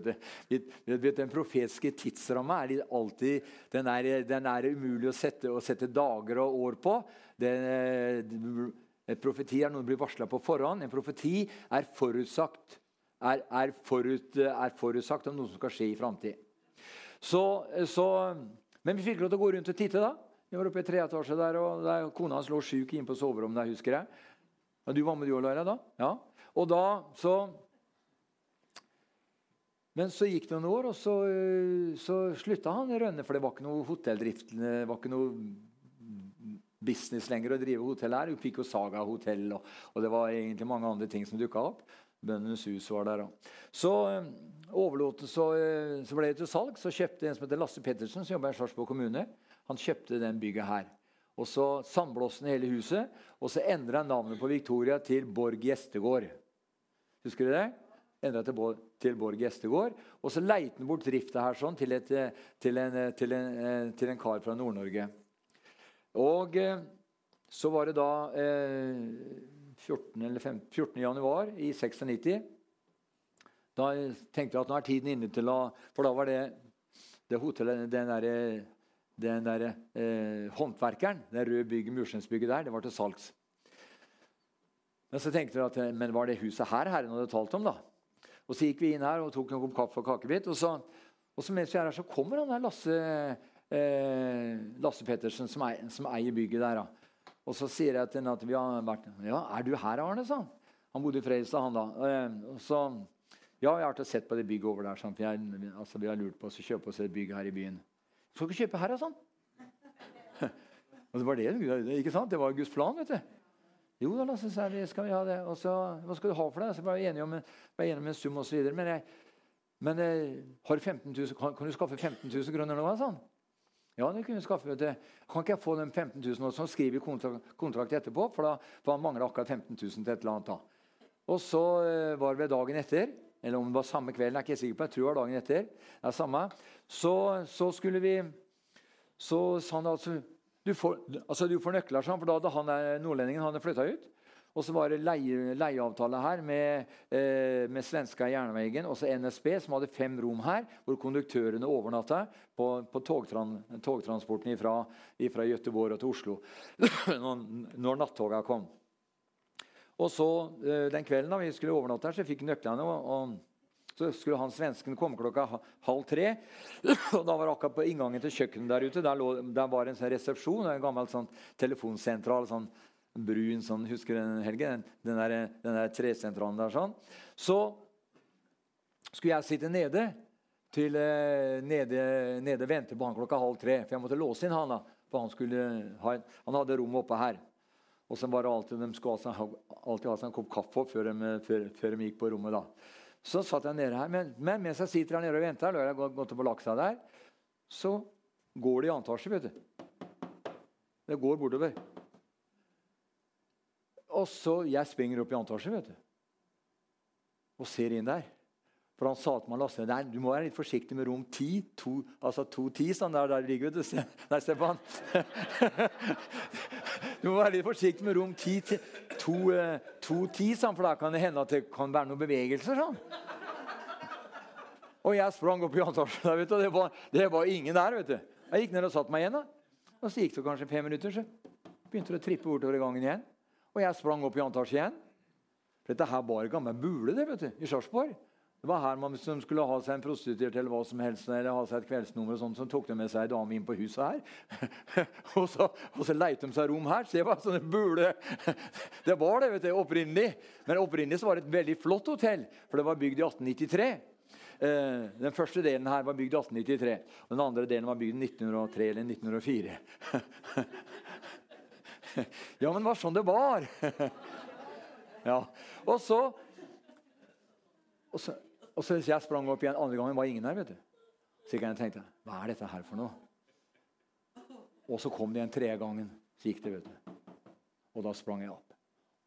Den profetiske tidsramma er alltid den er, den er umulig å sette, å sette, dager og år på. Den, en eh, profeti er noe som blir varsla på forhånd. En profeti er forutsagt, er, er, forut, er forutsagt om noe som skal skje i framtid. Så, så, men vi fikk lov til å gå rundt og titte. da. Vi var oppe i treetasje der, og der kona hans lå sjuk inne på soverommet. der, husker jeg. Ja, du var med, du òg, Laila? da? Ja. Og da så Men så gikk det noen år, og så, så slutta han i Rønne. For det var ikke noe hotelldrift, det var ikke noe business lenger å drive hotell her. Hun fikk jo Saga hotell, og, og, det var egentlig mange andre ting som dukka opp. Bøndenes hus var der òg. Så øh, overlot så, øh, så ble det til salg. Så kjøpte en som heter Lasse Pettersen, som jobber i Sarpsborg kommune. Han kjøpte den bygget her. Og så sandblåste hele huset, og så endra han navnet på Victoria til Borg gjestegård. Husker du det? Endra til, til, Borg gjestegård. Og så leite han bort drifta her sånn til, et, til, en, til, en, til, en, kar fra Nord-Norge. Og eh, så var det da eh, 14. eller 15, 14. januar i 96. Da tenkte jeg at nå er tiden inne til å For da var det, det hotellet, den derre den der, eh, håndverkeren, det røde bygget, mursteinsbygget der, det var til salgs. Men så tenkte vi at eh, men var det huset her Herren hadde talt om? da? Og Så gikk vi inn her og tok noen kaffe og kakebit. Og så, og så mens vi er her, så kommer han der Lasse, eh, Lasse Pettersen, som, eier, som eier bygget der. Da. Og så sier jeg til henne at vi har vært Ja, er du her, Arne? sa han. Han bodde i Fredrikstad, han da. Eh, og så, ja, jeg har sett på det bygget over der. Sant? for jeg, altså, vi har lurt på å kjøpe oss et bygg her i byen. Skal ikke kjøpe her, da, sånn. og det var det, ikke sant? Det var Guds plan. vet du. Jo da, Lasse, sa vi, skal vi ha det. Og så, hva skal du ha for det? Så var jeg enige om, var enige om en sum osv. Men, jeg, men jeg, har 15 000, kan, kan, du skaffe 15 000 kroner nå? Sånn? Ja, det kunne vi skaffe. vet du. Kan ikke jeg få den 15 000 og så skriver vi kontrakt, kontrakt, etterpå? For da mangler akkurat 15 000 til et eller annet. da. Og så uh, var det dagen etter, eller om det var samme kvelden, jeg er ikke sikker på, jeg tror det var dagen etter, det er samme, så, så skulle vi Så sa han altså du får, altså du får nøkler, sånn, for da hadde han nordlendingen han flytta ut. Og så var det leie, leieavtale her med, eh, med svenska Jernvegen og så NSB, som hadde fem rom her, hvor konduktørene overnatta på, på togtran, togtransporten fra Göteborg til Oslo når nattoga kom. Og så eh, Den kvelden da vi skulle overnatte her, så fikk nøklene. og, og så skulle han svensken komme klokka halv tre. og Da var det akkurat på inngangen til kjøkkenet der ute. Der, lå, der var en sånn resepsjon, en gammel sånn telefonsentral. sånn brun sånn, Husker du den, Helge? Den, den, der, den der tresentralen der. sånn. Så skulle jeg sitte nede til eh, nede, nede vente på han klokka halv tre. For jeg måtte låse inn han da, for han, ha, han hadde rom oppe her. Og så var det alltid, De skulle alltid, ha seg en kopp kaffe før de, før, før de gikk på rommet. da. Så satt jeg nede her. Men, men mens jeg sitter her nede og venter, har jeg gått lagt seg der, så går det i antasje, vet du. Det går bortover. Og så Jeg springer opp i antasje, vet du. Og ser inn der. For han sa til meg Lasse, nei, du må være litt forsiktig med rom 10. To, altså 210, sånn der, der ligger vet du. Nei, Stefan. Du må være litt forsiktig med rom 10 210, sånn, for da kan det hende at det kan være noen bevegelser. sånn. Og jeg sprang opp i antasjen vet du, og det var, det var ingen der. vet du. Jeg gikk ned og satte meg igjen. da. Og Så gikk det kanskje fem minutter, så begynte det å trippe bortover i gangen igjen. Og jeg sprang opp i antasjen igjen. For Dette her var en gammel bule det, vet du, i Sarpsborg. Det var her man som skulle ha seg en prostituert eller hva som helst, eller ha seg et kveldsnummer, og sånt, så tok de med seg ei dame inn på huset her. og, så, og så leite de seg rom her. Så det var sånne bule. det var det vet du, opprinnelig. Men opprinnelig så var det et veldig flott hotell, for det var bygd i 1893. Uh, den første delen her var bygd i 1893. og Den andre delen var bygd i 1903 eller 1904. ja, men det var sånn det var. ja. Og så, og så og så jeg sprang opp igjen andre gangen, var ingen her. vet du. Så jeg tenkte hva er dette her for noe? Og så kom det igjen tredje gangen. Så gikk det, vet du. Og da sprang jeg opp.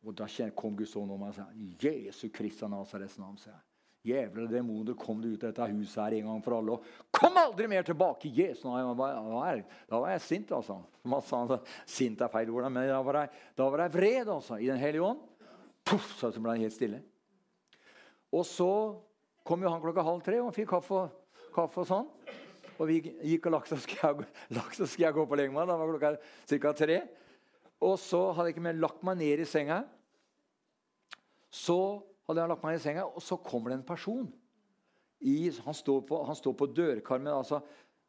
Og da kom Guds ånd om meg og sa Jesu Kristian Nazarets navn. sa jeg. Jævla demoner, kom du ut av dette huset her en gang for alle. Og kom aldri mer tilbake! Jesu navn. Da var jeg sint, altså. Man sa, sint er feil ord, men da var jeg, da var jeg vred altså, i Den hellige ånd. Puff, så ble jeg helt stille. Og så kom jo han klokka halv tre og fikk kaffe, kaffe og sånn. Og vi gikk og lagt oss skulle jeg, gå på og legge meg. Da var klokka ca. tre. Og så hadde jeg ikke mer lagt meg ned i senga. Så hadde jeg lagt meg ned i senga, og så kommer det en person. I, han, står på, han, står på, dørkarmen. altså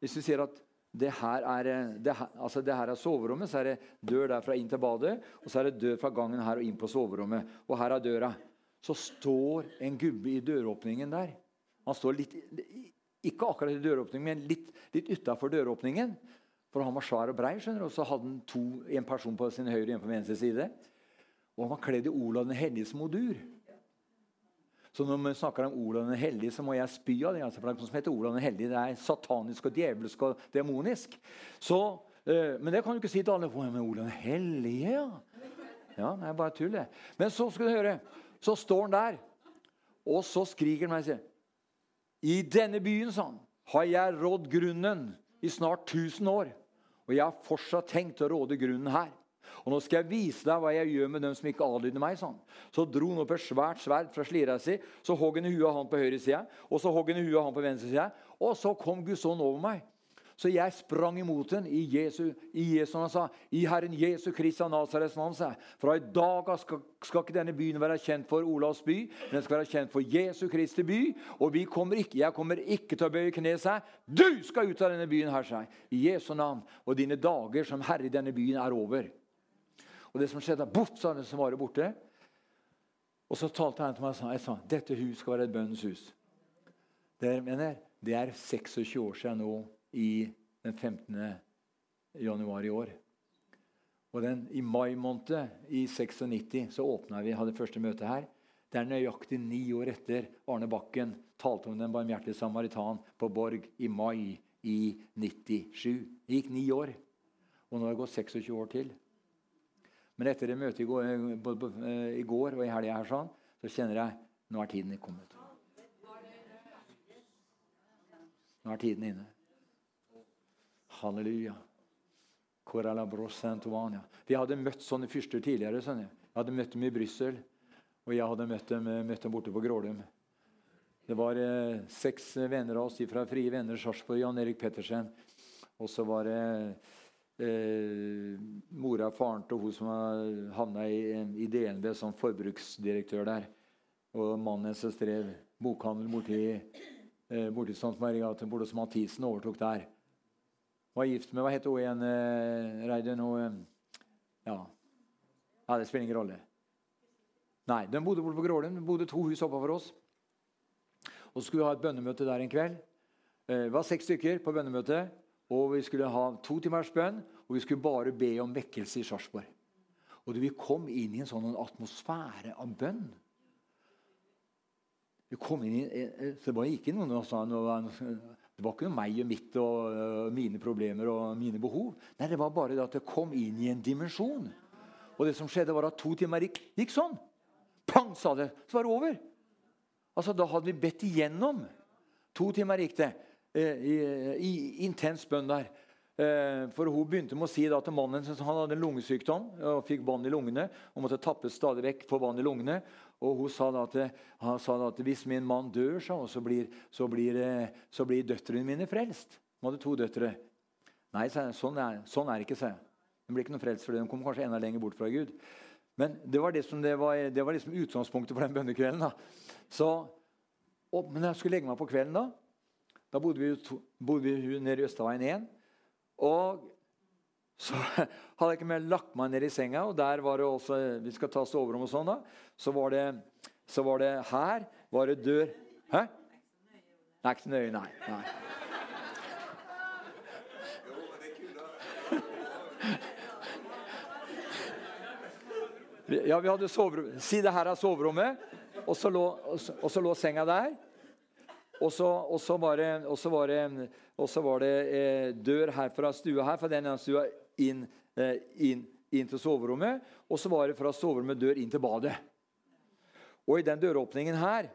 Hvis du sier at det her, er, det, her, altså det her er soverommet, så er det dør derfra inn til badet. Og så er det dør fra gangen her og inn på soverommet. Og her er døra så står en gubbe i døråpningen der. Han står litt, ikke akkurat i døråpningen, men litt, litt utafor døråpningen. For han var svær og brei, skjønner du, og så hadde han to, en person på sin høyre og en på venstre side. Og han var kledd i Olav den helliges modur. Så når vi snakker om Olav den hellige, så må jeg spy av det. Altså, for det som heter Olav den hellige, det er satanisk og djevelsk og demonisk. Så, øh, men det kan du ikke si til alle. Men Olav den hellige, ja. Ja, det er bare tull, det. Men så skal du høre. Så står han der, og så skriker han meg og sier I denne byen, sa har jeg rådd grunnen i snart 1000 år. Og jeg har fortsatt tenkt å råde grunnen her. Og nå skal jeg vise deg hva jeg gjør med dem som ikke adlyder meg. sånn. Så dro han opp et svært sverd fra slira si, så hogg han i huet han på høyre side, og så hogg han i huet han på venstre side. Og så kom Guds ånd over meg. Så jeg sprang imot den i Jesu, i Jesu han sa, i Herren Jesu Kristi av Nazarets navn. sa. Fra i dag skal, skal, ikke denne byen være kjent for Olavs by, den skal være kjent for Jesu Kristi by. Og vi kommer ikke, jeg kommer ikke til å bøye kne, seg. Du skal ut av denne byen her, seg. I Jesu navn. Og dine dager som herre i denne byen er over. Og det som skjedde, boff, sa den som var borte. Og så talte han til meg og sa, jeg sa dette hus skal være et bønnens hus. Det, mener, det er 26 år siden nå i den 15. januar i år. Og den, I mai måned i 96 så åpna vi, hadde første møte her. Det er nøyaktig ni år etter Arne Bakken talte om den barmhjertige samaritan på Borg i mai i 97. Det gikk ni år. Og nå har det gått 26 år til. Men etter det møtet i går, eh, i går og i helga her sånn, så kjenner jeg nå er tiden kommet. Nå er tiden inne. Halleluja. Vi hadde møtt sånne fyrster tidligere. Sånn. Jeg hadde møtt dem i Brussel, og jeg hadde møtt dem, møtt dem borte på Grålum. Det var eh, seks venner av oss fra Frie Venner Sarpsborg. Jan Erik Pettersen. Og så var det eh, mora og faren til hun som havna i, i DNB som forbruksdirektør der. Og mannen som drev bokhandel borti, eh, borti St. Maria borte hos Mathisen overtok der var gift med Hva heter hun igjen, Reiden? Reidun? Eh, ja. ja, det spiller ingen rolle. Nei, De bodde borte på Grålum. De bodde to hus oppover oss. Og så skulle vi ha et bønnemøte der en kveld. Vi var seks stykker på bønnemøtet. Og Vi skulle ha to timers bønn, og vi skulle bare be om vekkelse i Sarpsborg. Og Vi kom inn i en sånn atmosfære av bønn. Vi kom inn i, så Det var ikke noen som sa det var ikke noe meg og mitt og uh, mine problemer og mine behov. Nei, Det var bare det at det kom inn i en dimensjon. Og det som skjedde var at to timer gikk, gikk sånn. Pang, sa det. Så var det over. Altså, Da hadde vi bedt igjennom. To timer gikk det eh, i, i, intens bønn der. Eh, for Hun begynte med å si til mannen han hadde en lungesykdom og fikk vann i lungene. og måtte tappes stadig vekk for vann i lungene. Og hun sa da at, han sa da at hvis min mann dør, sa hun, så blir, så blir, eh, så blir døtrene mine frelst. Hun hadde to døtre. Nei, sa jeg, sånn er, sånn ikke, sa jeg. De blir ikke noe frelst, for de kommer kanskje enda lenger bort fra Gud. Men det var, det som det var, det var liksom utgangspunktet for den bønnekvelden. da. Så, og, men jeg skulle legge meg på kvelden da. Da bodde vi, bodde vi nede i Østaveien 1. Og så hadde jeg ikke mer lagt meg ned i senga, og der var det også Vi skal ta soverom og sånn, da. Så var, det, så var det her var det dør Hæ? Det er ikke så nøye, nei. nei. Ja, vi hadde soverom. Si det her er soverommet, og så lå, og så lå senga der. Og så, og så var det, var det, var det eh, dør her fra stua her, for den stua inn, eh, inn, inn, til soverommet. Og så var det fra soverommet dør inn til badet. Og i den døråpningen her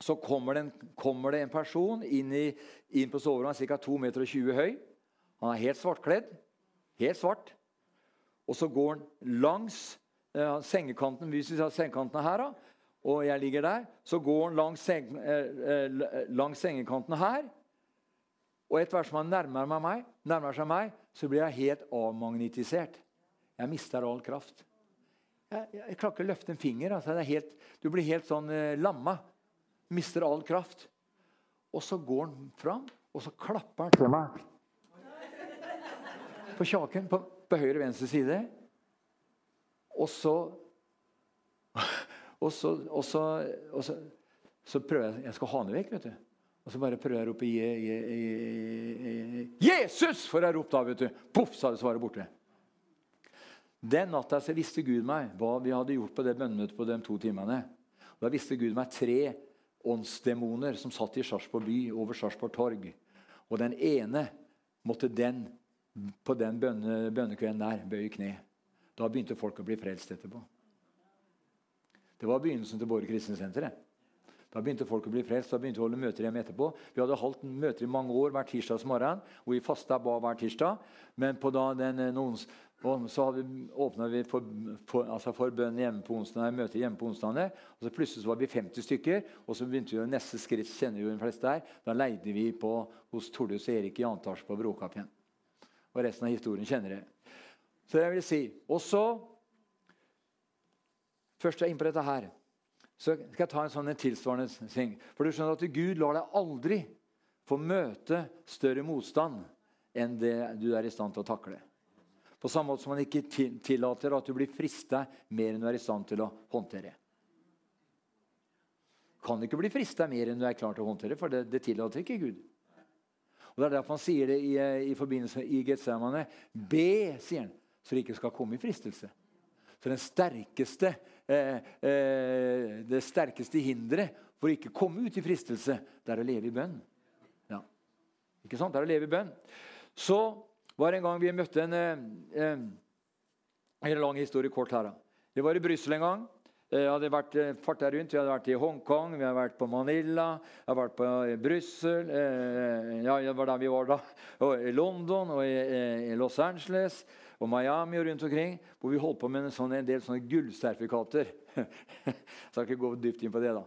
så kommer det en, kommer det en person inn, i, inn på soverommet, ca. 2,20 meter høy. Han er helt svartkledd. Helt svart. Og så går han langs eh, sengekanten hvis vi har sengekantene her, da, og jeg ligger der, så går han langs, seng, eh, eh, langs sengekanten her. Og etter hvert som han nærmer, meg, nærmer, seg meg, så blir jeg helt avmagnetisert. Jeg mister all kraft. Jeg, jeg, jeg klarer ikke å løfte en finger. Altså. Helt, du blir helt sånn eh, lamma. Mister all kraft. Og så går han fram, og så klapper han til meg. På kjaken på, på høyre venstre side. Og så Og så, og så, og så, så prøver jeg Jeg skal ha henne vekk, vet du. Og så bare prøver jeg å rope je, je, je, 'Jesus!' får jeg ropt da. vet du. Poff, sa det svaret borte. Den natta så visste Gud meg hva vi hadde gjort på det bønnemøtet på de to timene. Da visste Gud meg tre åndsdemoner som satt i Sarpsborg by over Sarpsborg torg. Og den ene måtte den på den bønne, bønnekvelden der bøye kne. Da begynte folk å bli frelst etterpå. Det var begynnelsen til Båre kristensenteret. Da begynte folk å bli frelst. Da begynte vi å holde møter hjemme etterpå. Vi hadde holdt møter i mange år hver tirsdags morgen, og vi fasta ba hver tirsdag. Men på da den, eh, noen, Og så åpna vi for, for, altså for bønn hjemme på onsdag, møter hjemme på onsdagene. Og så plutselig så var vi 50 stykker, og så begynte vi neste skritt kjenner jo de fleste der, Da leide vi på hos Tordus og Erik i Antars på Brokappen. Og resten av historien kjenner dere. Så jeg vil si, Og så Først jeg er inn på dette her, så skal jeg ta en sånn en tilsvarende ting. For du skjønner at Gud lar deg aldri få møte større motstand enn det du er i stand til å takle. På samme måte som han ikke tillater at du blir frista mer enn du er i stand til å håndtere. Kan ikke bli frista mer enn du er klar til å håndtere, for det, det tillater ikke Gud. Og Det er derfor han sier det i, i forbindelse med Getsemane. Be, sier han, så det ikke skal komme i fristelse. Så den sterkeste, det sterkeste hinderet for å ikke komme ut i fristelse, det er å leve i bønn. Ja. Ikke sant? Det er å leve i bønn. Så var det en gang vi møtte en eh, En lang historie kort her. Vi var i Brussel en gang. Jeg hadde vært fart farta rundt. Vi hadde vært i Hongkong, vi hadde vært på Manila, jeg hadde vært på eh, Brussel eh, Ja, det var der vi var da. Og I London og i, i Los Angeles og Miami og rundt omkring. Hvor vi holdt på med en, sånn, en del sånne gullsertifikater. jeg skal ikke gå dypt inn på det, da.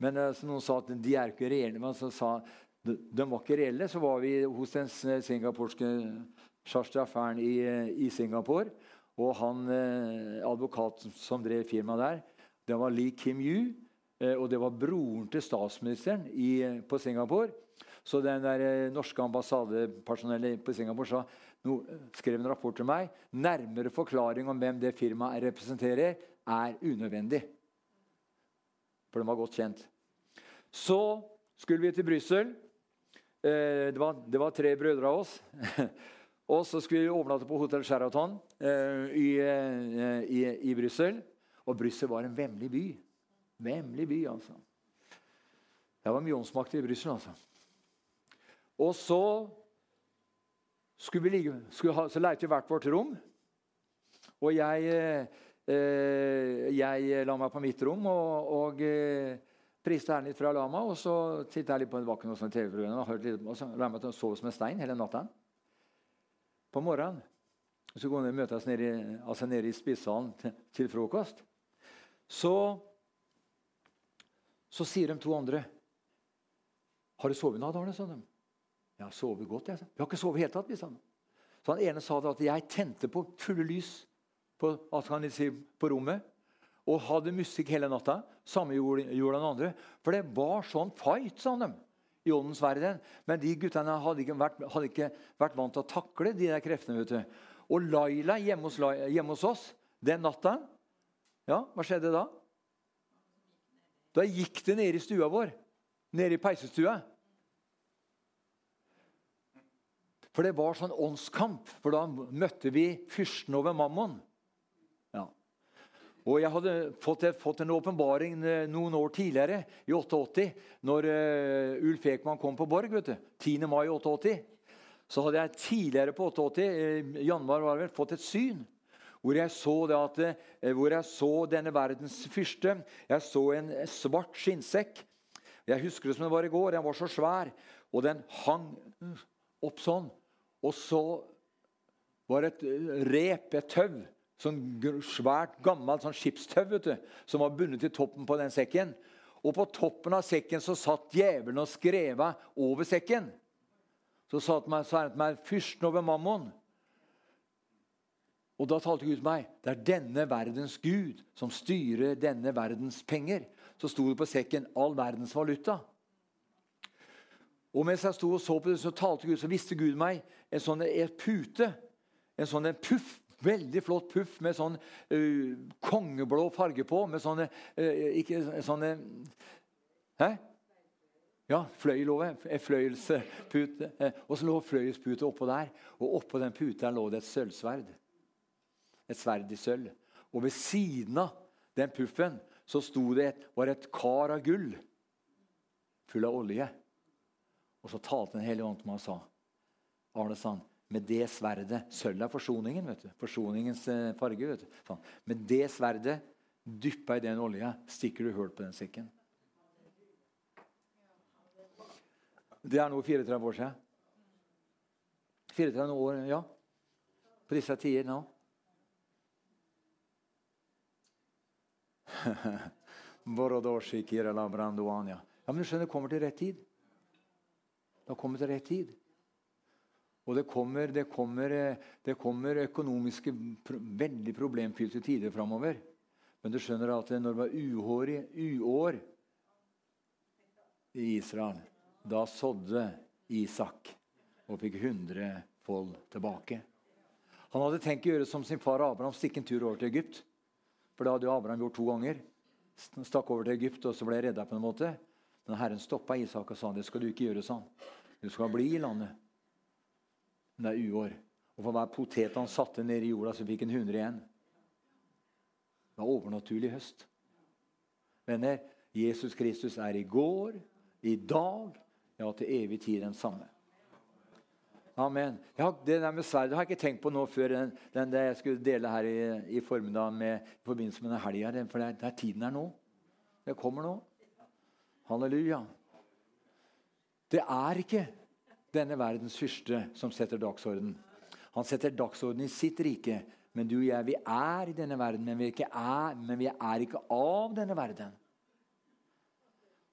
Men så noen sa at de er ikke reelle. Men så sa de, de var ikke reelle. Så var vi hos den singaporske Shashtraferen i, i Singapore. Og han eh, advokaten som drev firmaet der, det var Lee Kim Yu. Eh, og det var broren til statsministeren i, på Singapore. Så den der eh, norske ambassadepersonellet på Singapore sa, skrev en rapport til meg. Nærmere forklaring om hvem det firmaet representerer, er unødvendig. For den var godt kjent. Så skulle vi til Brussel. Eh, det, det, var tre brødre av oss. Og så skulle vi overnatte på Hotell Sheraton eh, i, eh, i, i Brussel. Og Brussel var en vemmelig by. Vemmelig by, altså. Det var mye åndsmakt i Brussel, altså. Og så skulle vi ligge, skulle ha, så leite vi hvert vårt rom. Og jeg, eh, jeg la meg på mitt rom og, og eh, priste Herren litt fra lama. Og så tittet jeg litt på det var ikke noe TV-program og, hørte litt, og så la meg til å sove som en stein hele natta på morgenen. Så går vi og møtes nede altså nede i spisesalen til, til, frokost. Så, så sier de to andre 'Har du sovet i natt, Arne?' sa de. 'Jeg har sovet godt.' jeg sa. 'Vi har ikke sovet i hele tatt.' han. Så han ene sa at 'jeg tente på fulle lys på, si, på rommet' og hadde musikk hele natta. Samme gjorde, gjorde den andre. For det var sånn fight, sa de i åndens verden. Men de guttene hadde ikke, vært, hadde ikke vært vant til å takle de der kreftene. vet du. Og Laila hjemme hos, hjemme hos oss den natta Ja, hva skjedde da? Da gikk det nede i stua vår. Nede i peisestua. For det var sånn åndskamp. For da møtte vi fyrsten over Mammon. Og Jeg hadde fått, fått en åpenbaring eh, noen år tidligere, i 88, når uh, Ulf Ekman kom på Borg. vet du, 10. mai 88. Så hadde jeg tidligere på 88, uh, januar var det vel, fått et syn. Hvor jeg, så det at, hvor jeg så denne verdens fyrste. Jeg så en svart skinnsekk. Jeg husker det som det var i går. Den var så svær, og den hang opp sånn. Og så var det et rep, et tau Sånn svært, gammelt sånn skipstau som var bundet til toppen på den sekken. Og på toppen av sekken så satt djevelen og skreva over sekken. Så sa han til meg, 'Fyrsten over Mammon'. Og da talte Gud til meg. Det er denne verdens gud som styrer denne verdens penger. Så sto det på sekken 'all verdens valuta'. Og mens jeg sto og så på det, så talte Gud, så visste Gud meg en sånn en pute. En sånn en puff Veldig flott puff med sånn uh, kongeblå farge på. Med sånne, uh, ikke, sånne Hæ? Ja, fløyel over. Fløyelspute. Og så lå fløyelspute oppå der. Og oppå den puten lå det et sølvsverd. Et sverd i sølv. Og ved siden av den puffen så sto det et, var et kar av gull full av olje. Og så talte Den hellige ånd til meg og sa Arne sa han, med det sverdet Sølv er forsoningen. vet du, Forsoningens eh, farge. vet du, sånn. Med det sverdet dyppa i den olja, stikker du hull på den sekken. Det er noe 34 år siden. 34 år, ja. På disse tider nå. Ja, men du skjønner, det kommer til rett tid. Det har kommet til rett tid. Og det kommer, det kommer, det kommer økonomiske, veldig problemfylte tider framover. Men du skjønner at når det var uår, uår i Israel, da sådde Isak og fikk hundrefold tilbake. Han hadde tenkt å gjøre som sin far Abraham, stikke en tur over til Egypt. For det hadde jo Abraham gjort to ganger. Stakk over til Egypt og så ble redda på en måte. Men Herren stoppa Isak og sa det skal du ikke gjøre sånn. Du skal bli i landet. Men det er uår. Og for hver potet han satte ned i jorda, så fikk han 100 igjen. Det var overnaturlig høst. Venner, Jesus Kristus er i går, i dag, ja, til evig tid den samme. Amen. Ja, det der med sverdet har jeg ikke tenkt på nå før den, den jeg skulle dele her i, i formiddag med, i forbindelse med den helga. For det er, det er tiden er nå. Det kommer nå. Halleluja. Det er ikke denne verdens fyrste som setter dagsorden. Han setter dagsorden i sitt rike. Men du og jeg, vi er i denne verden, men vi, er, men vi er ikke av denne verden.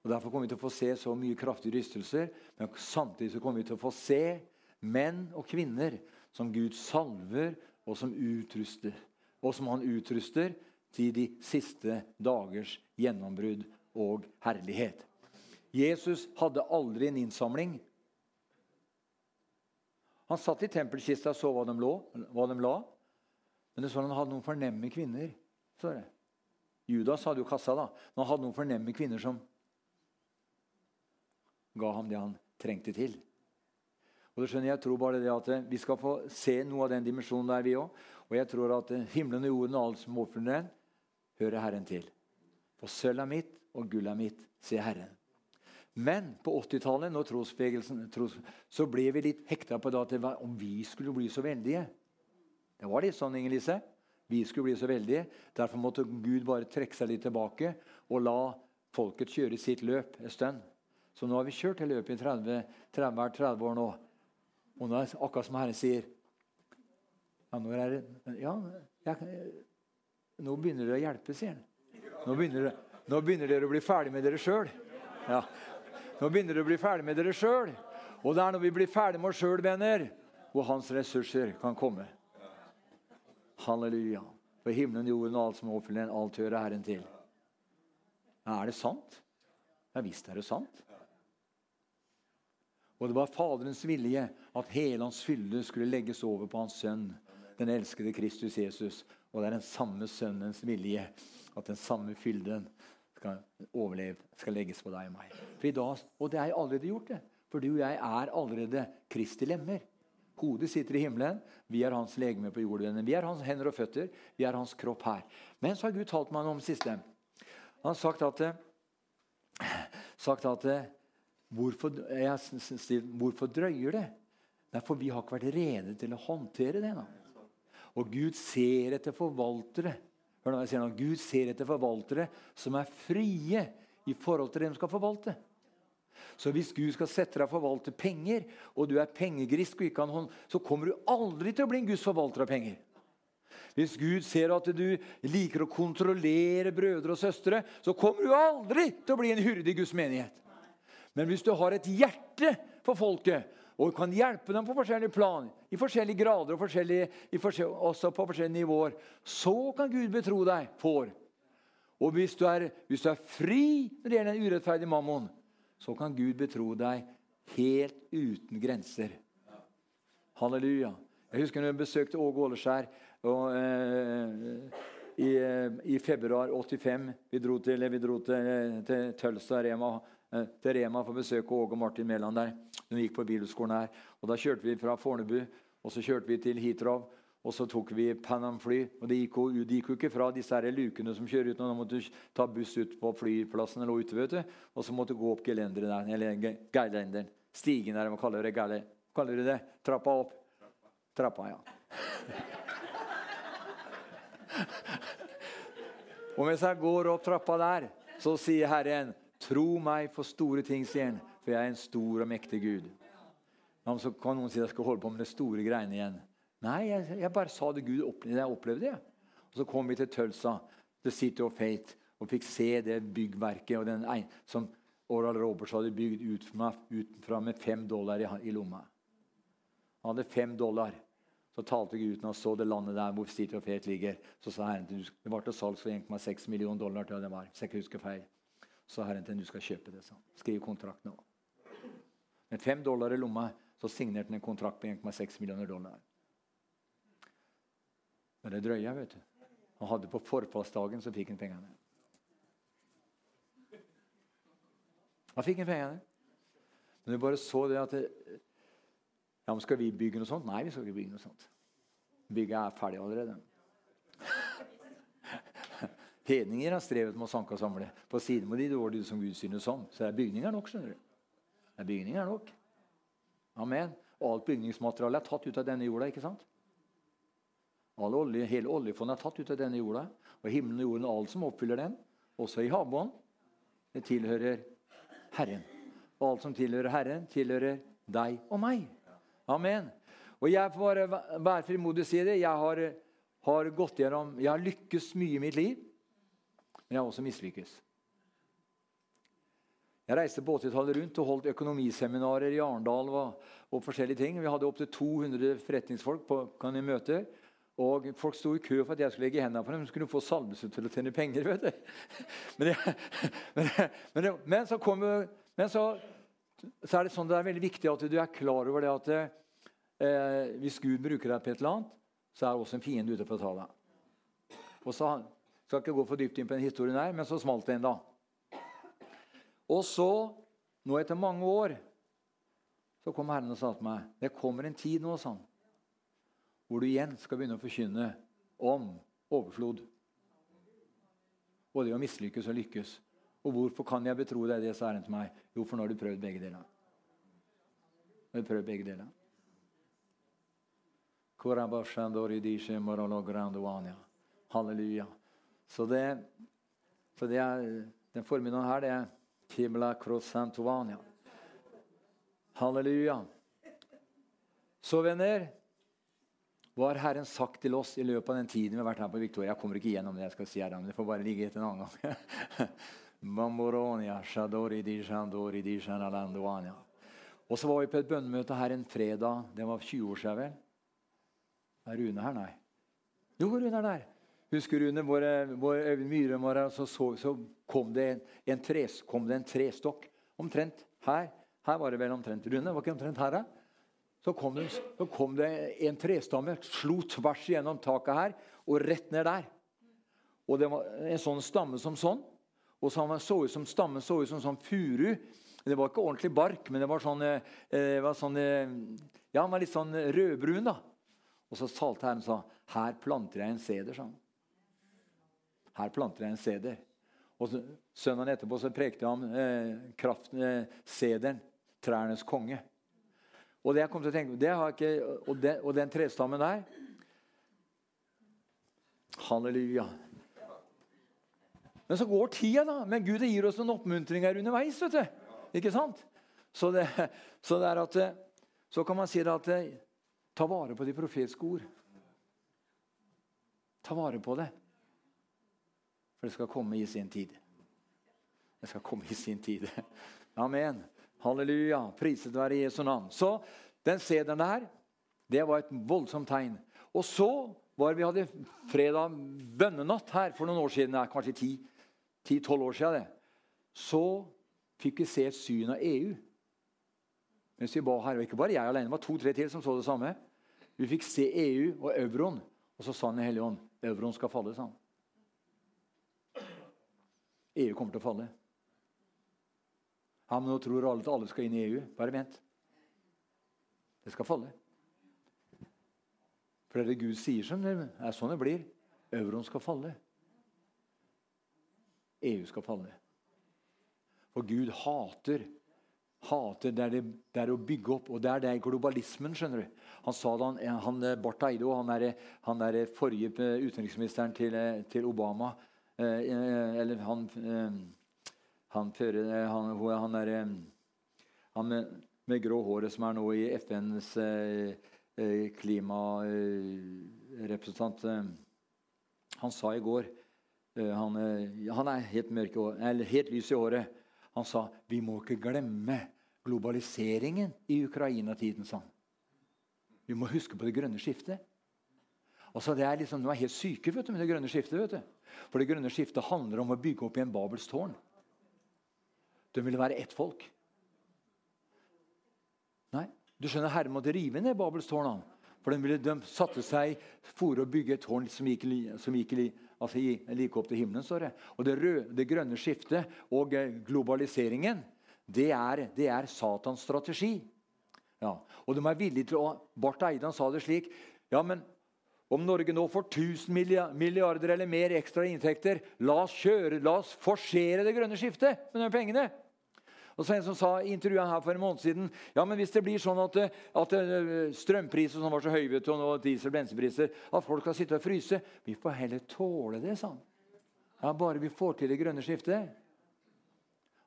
Og Derfor kommer vi til å få se så mye kraftige rystelser, men samtidig så kommer vi til å få se menn og kvinner som Gud salver, og som utruster. Og som han utruster til de siste dagers gjennombrudd og herlighet. Jesus hadde aldri en innsamling. Han satt i tempelkista og så hva de, lå, hva de la. Men det så han hadde noen fornemme kvinner. Så det. Judas hadde jo kassa, da. Men han hadde noen fornemme kvinner som ga ham det han trengte til. Og det skjønner Jeg tror bare det at Vi skal få se noe av den dimensjonen der, vi òg. Og jeg tror at himmelen og jorden og alt som oppfyller den, hører Herren til. For sølvet er mitt, og gullet er mitt, sier Herren. Men på 80-tallet, når trosbevegelsen tros, så ble vi litt hekta på det at om vi skulle bli så veldige. Det var litt sånn, Inger Lise. Vi skulle bli så veldige. Derfor måtte Gud bare trekke seg litt tilbake og la folket kjøre sitt løp en stund. Så nå har vi kjørt det løpet i 30, 30, 30 år nå. Og nå er det akkurat som Herren sier ja, nå, det, ja jeg, nå begynner det å hjelpe, sier han. Nå begynner, det, nå begynner dere å bli ferdig med dere sjøl. Ja. Nå begynner dere å bli ferdig med dere sjøl. Og det er når vi blir ferdig med oss sjøl, venner, hvor hans ressurser kan komme. Halleluja. For himmelen, jorden og alt som er den, alt hører Herren til. Er det sant? Ja visst er det sant. Og det var Faderens vilje at hele hans fylde skulle legges over på hans sønn, den elskede Kristus Jesus. Og det er den samme sønnens vilje at den samme fylden skal overleve, skal legges på deg og meg. Dag, og det er allerede gjort, det. For du og jeg er allerede Kristi lemmer. Hodet sitter i himmelen, vi er hans legeme på jorden. Vi er hans hender og føtter, vi er hans kropp her. Men så har Gud talt meg om siste. Han har sagt at, sagt at Hvorfor, jeg, hvorfor drøyer det? Nei, for vi har ikke vært rede til å håndtere det. Da. Og Gud ser etter forvaltere Hør nå, jeg sier nå, Gud ser etter forvaltere som er frie i forhold til det de skal forvalte. Så hvis Gud skal sette deg og forvalte penger, og du er pengegrisk, og ikke kan hånd, så kommer du aldri til å bli en Guds forvalter av penger. Hvis Gud ser at du liker å kontrollere brødre og søstre, så kommer du aldri til å bli en hyrde i Guds menighet. Men hvis du har et hjerte for folket og kan hjelpe dem på forskjellige plan, i forskjellige grader og forskjellige, forskjell, også på forskjellige nivåer, så kan Gud betro deg for. Og hvis du, er, hvis du er fri når det gjelder en urettferdig mammon, så kan Gud betro deg helt uten grenser. Halleluja. Jeg husker når jeg besøkte Åge Åleskjær eh, i, eh, i, februar 85. Vi dro til, vi dro til, til Tølsa Rema til Rema for å besøke Åge og Martin Mæland der. De gikk på bibelskolen her. Og Da kjørte vi fra Fornebu og så kjørte vi til Hitrov. Og så tok vi Pan Am-fly. og Det gikk jo, jo ikke fra disse her lukene som kjører ut. Da måtte du ta buss ut på flyplassen eller ute, vet du. og så måtte du gå opp gelenderet der. Eller geilenderen. Stigen der, hva kaller du det? Kaller det? Trappa opp? Trappa, ja. og mens jeg går opp trappa der, så sier Herren Tro meg for store ting, sier han, for jeg er en stor og mektig Gud. Men så kan noen si at jeg skal holde på med de store greiene igjen. Nei, jeg, jeg bare sa det Gud opplevde. Jeg opplevde det. Og Så kom vi til Tølsa, The City of Fate. og fikk se det byggverket og den som Oral Roberts hadde bygd ut fra med fem dollar i, i lomma. Han hadde fem dollar. Så talte Gud når så det landet der hvor City of Fate ligger. Så sa Herren til det var til salgs for 1,6 millioner dollar. til det var, hvis jeg ikke husker feil. Så Herren til du skal kjøpe det. sånn. Skriv kontrakt nå. Med fem dollar i lomma så signerte han en kontrakt på 1,6 millioner dollar. Men det drøya, vet du. Han hadde På forfallsdagen så fikk han pengene. Han fikk han pengene. Men du bare så det at det, ja, men Skal vi bygge noe sånt? Nei, vi skal ikke bygge noe sånt. Bygget er ferdig allerede. Hedninger har strevet med å sanke og samle. På siden med de det var som Gud synes om. Så det er bygninger nok. skjønner du. Det er bygninger nok. Amen. Og alt bygningsmateriale er tatt ut av denne jorda. ikke sant? Olje, hele oljefondet er tatt ut av denne jorda. Og himmelen og jorden og alt som oppfyller den, også i havbunnen, det tilhører Herren. Og alt som tilhører Herren, tilhører deg og meg. Amen. Og jeg får bare være frimodig og si det. Jeg har, har, gått gjennom, jeg har lykkes mye i mitt liv, men jeg har også mislykkes. Jeg reiste på 80-tallet rundt og holdt økonomiseminarer i Arendal. Og, og, forskjellige ting. Vi hadde opptil 200 forretningsfolk på kan i møter. Og Folk sto i kø for at jeg skulle legge hendene på dem. De skulle få salvelse til å tjene penger. vet du. Men, jeg, men, men, men så, kom, så så er det sånn det er veldig viktig at du er klar over det at eh, hvis Gud bruker deg på et eller annet, så er det også en fiende ute for å ta deg. Og så skal ikke gå for dypt inn på den historien her, men så smalt det en, da. Og så, nå etter mange år, så kom Herren og sa til meg det kommer en tid nå sånn, hvor du igjen skal begynne å forkynne om overflod. Både det å mislykkes og lykkes. Og hvorfor kan jeg betro deg det, sa Herren til meg. Jo, for nå har du prøvd begge deler. Nå har du prøvd begge deler. Halleluja. Så det, så det er, den formiddagen her, det er Kimla Krosantovania. Halleluja. Så, venner, hva har Herren sagt til oss i løpet av den tiden vi har vært her på Victoria? Jeg kommer ikke gjennom det jeg skal si her, men det får bare ligge etter en annen gang. Og så var vi på et bønnemøte her en fredag. Det var 20 år siden, vel? Er Rune her? Nei. Jo, Rune er der. Husker du vår, vår Øyvind Myhre var her, så, så, så kom, det en, en tres, kom det en trestokk omtrent her. Her var det vel omtrent Rune? Var ikke omtrent her, da? Så kom, det, så kom det en trestamme, slo tvers gjennom taket her og rett ned der. Og det var en sånn stamme som sånn. Og så så ut som stammen så ut som sånn furu. Det var ikke ordentlig bark, men det var sånn, eh, var sånn eh, Ja, han var litt sånn rødbrun. da. Og så salte Herren sa, 'Her planter jeg en seder', sa han. Her planter jeg en seder. Og Søndagen etterpå så prekte han eh, kraften, eh, sederen, trærnes konge. Og det jeg kom til å tenke, det har ikke, og, den, og den trestammen der Halleluja. Men så går tida, da. Men Gud gir oss noen oppmuntringer underveis. vet du. Ikke sant? Så, det, så, det at, så kan man si det at ta vare på de profetiske ord. Ta vare på det. For det skal komme i sin tid. Det skal komme i sin tid. Amen. Halleluja. Priset være Jesu navn. Så den sedelen der, det var et voldsomt tegn. Og så var vi hadde fredag bønnenatt her for noen år siden, kanskje ti 10-12 år siden, det, så fikk vi se et syn av EU. Mens vi ba her, og Ikke bare jeg alene, det var to-tre til som så det samme. Vi fikk se EU og euroen, og så sa Den hellige ånd euroen skal falle. han. EU kommer til å falle. Ja, men nå tror alle at alle skal inn i EU. Bare vent. Det skal falle. For det er det Gud sier som det er sånn det blir. Euroen skal falle. EU skal falle. For Gud hater hater det det, det er å bygge opp. Og det er det globalismen. skjønner du. Han sa det, han, han Barth Eide han er, han er forrige utenriksministeren til, til Obama eh, eh Eller han eh, han, fører, han, han er han med, med, grå håret som er nå i FNs eh, klimarepresentant. han sa i går eh, han, eh, han, er helt, mørk, eller helt lys i håret. Han sa vi må ikke glemme globaliseringen i Ukraina-tiden. Vi må huske på det grønne skiftet. Altså, det er liksom, De er helt syke vet du, med det grønne skiftet. vet du. For det grønne skiftet handler om å bygge opp igjen Babels tårn. De ville være ett folk. Nei, du skjønner, Herren måtte rive ned Babels tårn. For de, ville, de satte seg for å bygge et tårn som gikk, som gikk altså, like opp til himmelen. står det. Og det, røde, det grønne skiftet og eh, globaliseringen, det er, det er Satans strategi. Ja. Og de er villige til å Barth Eidan sa det slik ja, men om Norge nå får 1000 milliarder eller mer ekstra inntekter, la oss kjøre, la oss forsere det grønne skiftet med de pengene. Og så en som sa i intervjuet her for en måned siden ja, men hvis det blir sånn at, at eh, strømpriser som var så høye og diesel- og bensinpriser, at folk skal sitte og fryse Vi får heller tåle det, sa han. Ja, bare vi får til det grønne skiftet.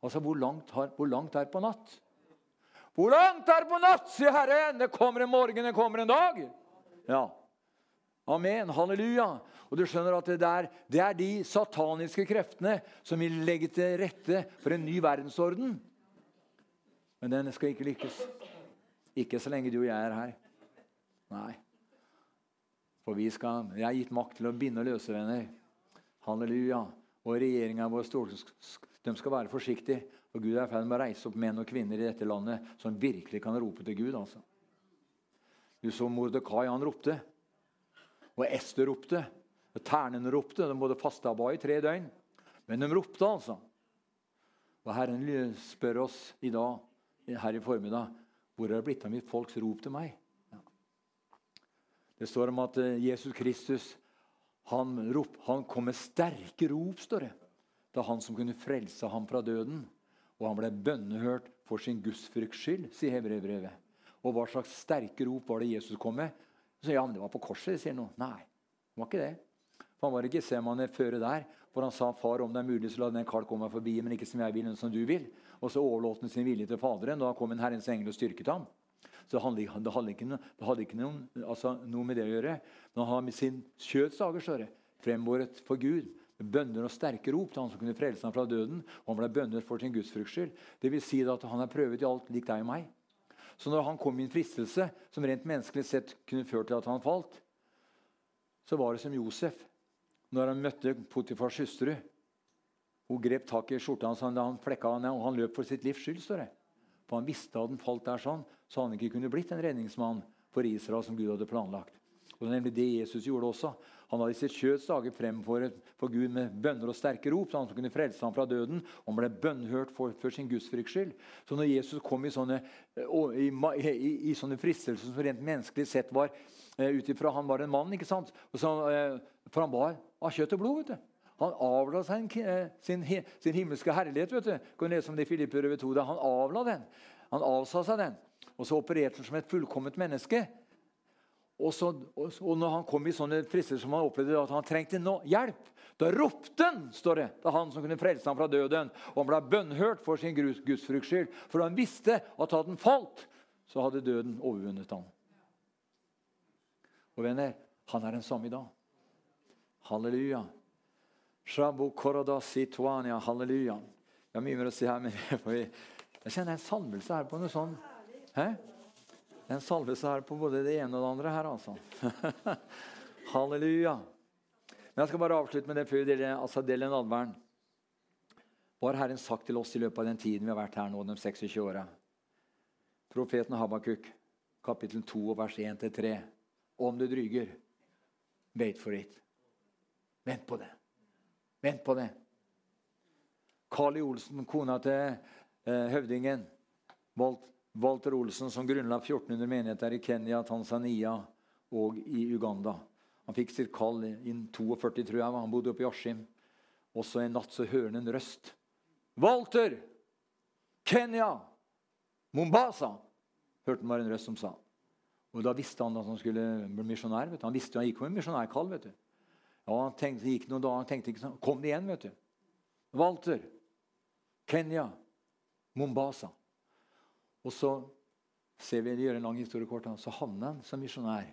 Altså, hvor langt, har, hvor langt er på natt? Hvor langt er på natt, sier Herren! Det kommer en morgen, det kommer en dag. Ja. Amen. Halleluja. Og du skjønner at det, der, det er de sataniske kreftene som vil legge til rette for en ny verdensorden. Men den skal ikke lykkes. Ikke så lenge du og jeg er her. Nei. For vi skal, jeg er gitt makt til å binde og løse, venner. Halleluja. Og regjeringa vår de skal være forsiktige. For Gud er i ferd med å reise opp menn og kvinner i dette landet som virkelig kan rope til Gud. altså. Du så Mordekai, han ropte. Og Ester ropte. Og Ternene ropte. De både fasta og ba i tre døgn. Men de ropte, altså. Og Herren spør oss i dag her i formiddag hvor er det blitt av mitt folks rop til meg? Ja. Det står om at eh, Jesus Kristus han, rop, han kom med sterke rop, står det. Det er han som kunne frelse ham fra døden. Og han ble bønnehørt for sin gudsfrykts skyld, sier Hebrevbrevet. Og hva slags sterke rop var det Jesus kom med? Så, ja, men Det var på korset, sier noen. Nei, det var ikke det. For Han var ikke Semane føre der, hvor han sa far, om det er mulig, så la den kalk komme forbi, men ikke som jeg vil, men som du vil. Og så overlot han sin vilje til Faderen. Da kom en Herrens engel og styrket ham. Så det hadde, det hadde ikke, noe, det hadde ikke noen, altså, noe, med det å gjøre. Men han har med sin kjøds dager frembåret for Gud bønner og sterke rop til han som kunne frelse ham fra døden. Og han ble bønner for sin gudsfrukts skyld. Det vil si at han har prøvet i alt lik deg og meg. Så når han kom i en fristelse som rent menneskelig sett kunne ført til at han falt, så var det som Josef når han møtte Potifars hustru. Hun grep tak i skjorta hans han flekka han, og han løp for sitt livs skyld. står det. For han visste at han falt der sånn, så han ikke kunne blitt en redningsmann for Israel som Gud hadde planlagt. Og Det er nemlig det Jesus gjorde også. Han hadde i sitt kjøtt dager fremfor for Gud med bønner og sterke rop, så han kunne frelse ham fra døden. og Han ble bønnhørt for, for sin gudsfrykts skyld. Så når Jesus kom i sånne, i, i, i sånne fristelser som rent menneskelig sett var uh, ut ifra Han var en mann, ikke sant? Så, uh, for han var av kjøtt og blod. vet du. Han avla sin, eh, sin, sin, himmelske herlighet. vet du. Kan du lese om det i Filippøret 2. Han avla den. Han avsa seg den. Og så opererte han som et fullkomment menneske. Og, så, og, når han kom i sånne fristelser som han opplevde at han trengte no hjelp, da ropte han står det, Det er han som kunne frelse ham fra døden. Og han ble bønnhørt for sin gudsfrukts skyld. For han visste at hadde han falt, så hadde døden overvunnet ham. Og venner, han er den samme i dag. Halleluja. Shabu korada situania, Halleluja. Jeg har mye mer å si her, men jeg kjenner en salvelse her på noe sånt. Hæ? En salvelse her på både det ene og det andre her, altså. Halleluja. Men Jeg skal bare avslutte med det før vi deler, altså deler nadværen. Hva har Herren sagt til oss i løpet av den tiden vi har vært her nå, de 26 åra? Profeten Habakuk, kapittel 2, vers 1-3. Om du dryger, wait for it. Vent på det. Vent på det. Carly Olsen, kona til eh, høvdingen, Walter Olsen, som grunnla 1400 menigheter i Kenya, Tanzania og i Uganda. Han fikk sitt kall inn 42, tror jeg. Han bodde oppe i Askim. Også en natt så hører han en røst. Walter! Kenya! Mombasa! Hørte han var en røst som sa. Og Da visste han at han skulle bli misjonær. Han visste han gikk med misjonærkall. vet du. Ja, han tenkte, gikk noen dager, han tenkte ikke sånn. Kom det igjen, vet du. Walter. Kenya. Mombasa. Og så ser vi gjør en lang historie kort, så havnet han som misjonær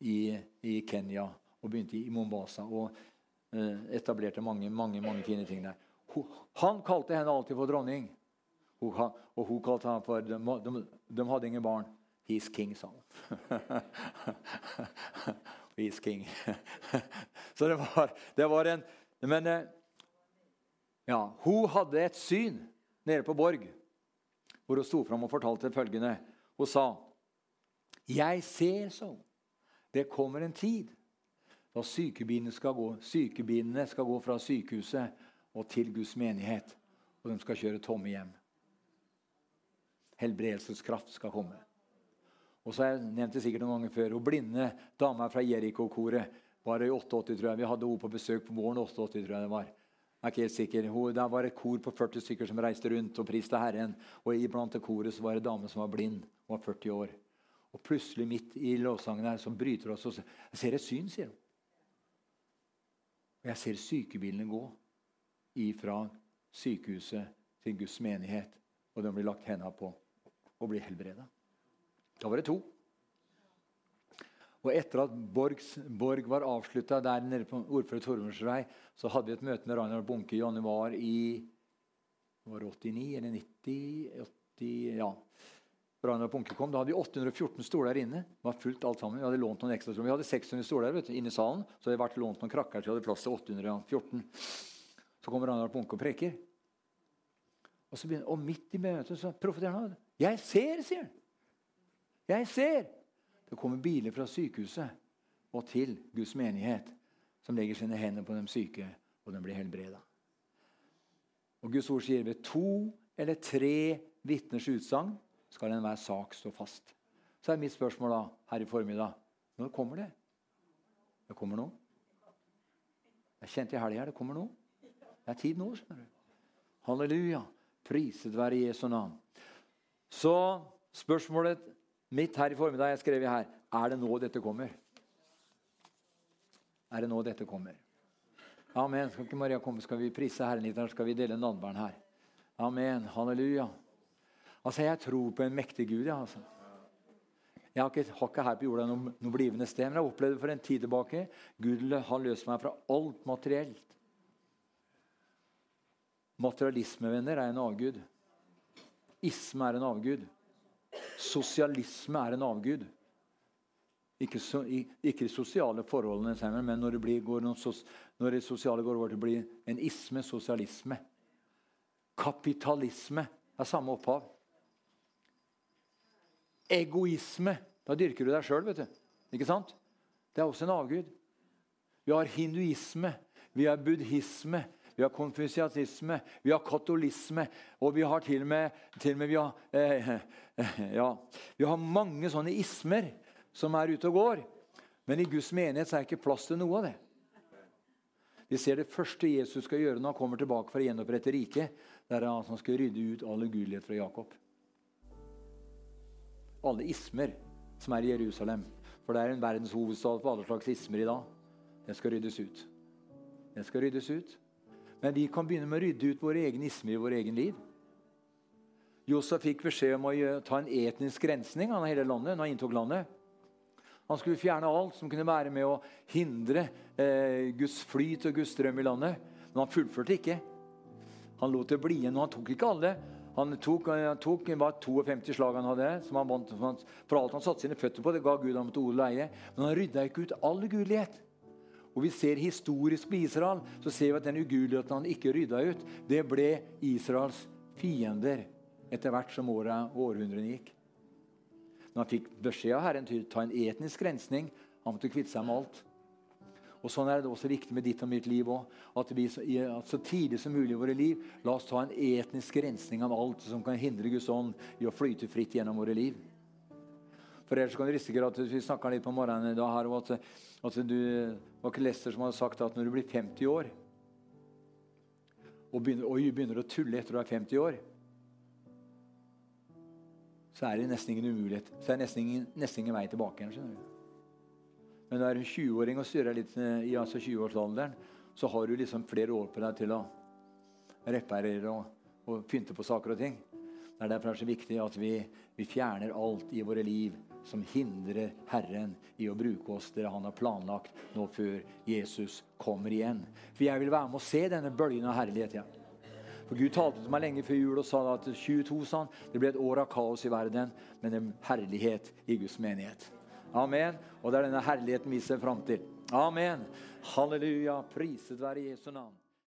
i, i, Kenya og begynte i Mombasa. Og Eh, etablerte mange, mange, mange fine ting der. Han kalte henne alltid for dronning. Og hun kalte ham for de, de, de hadde ingen barn. He's king, sa han. He's king. Så det var, det var en Men eh, ja, hun hadde et syn nede på Borg hvor hun sto fram og fortalte følgende. Hun sa, 'Jeg ser så. Det kommer en tid da sykebilene skal gå, sykebilene skal gå fra sykehuset og til Guds menighet. Og de skal kjøre tomme hjem. Helbredelseskraft skal komme. Og så har jeg nevnt det sikkert noen ganger før. Hun blinde dama fra Jeriko-koret var i 88, tror jeg. Vi hadde henne på besøk på våren 88, tror jeg det var. Jeg er ikke helt sikker. Det var et kor på 40 stykker som reiste rundt og priste Herren. Og iblant det koret så var det en dame som var blind. Hun var 40 år. Og plutselig midt i lovsangen her, så bryter hun og sier Jeg ser et syn, sier hun. Og jeg ser sykebilene gå ifra sykehuset til Guds menighet. Og de blir lagt hendene på og blir helbreda. Da var det to. Og etter at Borgs, Borg var avslutta der nede på ordfører Tormors vei, så hadde vi et møte med Ragnar Bunke i januar i var det 89 eller 90 80, ja. Ragnar Bunke kom, Da hadde vi 814 stoler inne. Det var fullt alt sammen. Vi hadde lånt noen ekstra stoler. Vi hadde 600 stoler vet du, inne i salen, så hadde vært lånt noen krakker til vi hadde plass til 814. Så kommer Ragnar Bunke og preker. Og, så begynner, og midt i møtet så profeterer han. 'Jeg ser', sier han. 'Jeg ser'. Det kommer biler fra sykehuset og til Guds menighet, som legger sine hender på de syke, og de blir helbreda. Og Guds ord sier ved to eller tre vitners utsagn skal enhver sak stå fast. Så er mitt spørsmål da, her i formiddag når kommer det? Det kommer nå. Jeg kjente i helga det kommer nå. Det er tid nå. skjønner du. Halleluja. Priset være Jesu navn. Så spørsmålet mitt her i formiddag jeg skrev her er det nå dette kommer. Er det nå dette kommer? Amen. Skal ikke Maria komme, skal vi prise Herren litt, her skal vi dele nadværen her. Amen. Halleluja. Altså, Jeg tror på en mektig Gud. Ja, altså. Jeg har ikke, har ikke her på jorda noe, noe blivende sted, men jeg opplevde for en tid tilbake Gud har løst meg fra alt materielt. Materialisme, venner, er en avgud. Isme er en avgud. Sosialisme er en avgud. Ikke, so, ikke de sosiale forholdene, men når det, blir, sos, når det sosiale går over til å bli en isme, sosialisme. Kapitalisme er samme opphav. Egoisme. Da dyrker du deg sjøl, vet du. Ikke sant? Det er også en avgud. Vi har hinduisme, vi har buddhisme, vi har konfusiatisme, vi har katolisme, og vi har til og med, til og med vi, har, eh, ja, vi har mange sånne ismer som er ute og går. Men i Guds menighet er det ikke plass til noe av det. Vi ser det første Jesus skal gjøre når han kommer tilbake for å gjenopprette riket. Det er han som skal rydde ut all ugudelighet fra Jakob. Alle ismer som er i Jerusalem. For det er en verdenshovedstad for alle slags ismer i dag. Det skal ryddes ut. Det skal ryddes ut. Men vi kan begynne med å rydde ut våre egne ismer i vår egen liv. Josef fikk beskjed om å ta en etnisk rensning av hele landet. når Han inntok landet. Han skulle fjerne alt som kunne være med å hindre eh, Guds flyt og Guds strøm i landet. Men han fullførte ikke. Han lot det bli igjen, og han tok ikke alle. Han tok, han tok var 52 slag han hadde, som han vant, for alt han satte sine føtter på. det ga Gud ham til odel og eie. Men han rydda ikke ut all ugudelighet og vi ser historisk på Israel, så ser vi at den ugudeligheten han ikke rydda ut, det ble Israels fiender etter hvert som åra og århundrene gikk. Når han fikk beskjed av Herren til å ta en etnisk rensning, han måtte kvitte seg med alt. Og Sånn er det også viktig med ditt og mitt liv òg. At, at så tidlig som mulig i våre liv, la oss ta en etnisk rensning av alt som kan hindre Guds ånd i å flyte fritt gjennom våre liv. For ellers kan du risikere at vi snakka litt på morgenen i dag her, og at, at du var ikke Lester som hadde sagt at når du blir 50 år og begynner, og begynner å tulle etter du er 50 år, så er det nesten ingen umulighet. Så er det nesten ingen, nesten ingen vei tilbake igjen. Men når du er en 20-åring og styrer litt i altså 20-årsalderen, så har du liksom flere år på deg til å reparere og, og pynte på saker og ting. Det er derfor det er så viktig at vi, vi fjerner alt i våre liv som hindrer Herren i å bruke oss det han har planlagt nå før Jesus kommer igjen. For jeg vil være med å se denne bølgen av herlighet. Ja. For Gud talte til meg lenge før jul og sa at 22 sånn, det blir et år av kaos i verden, men en herlighet i Guds menighet. Amen. Og det er denne herligheten vi ser fram til. Amen. Halleluja. Priset være Jesu navn.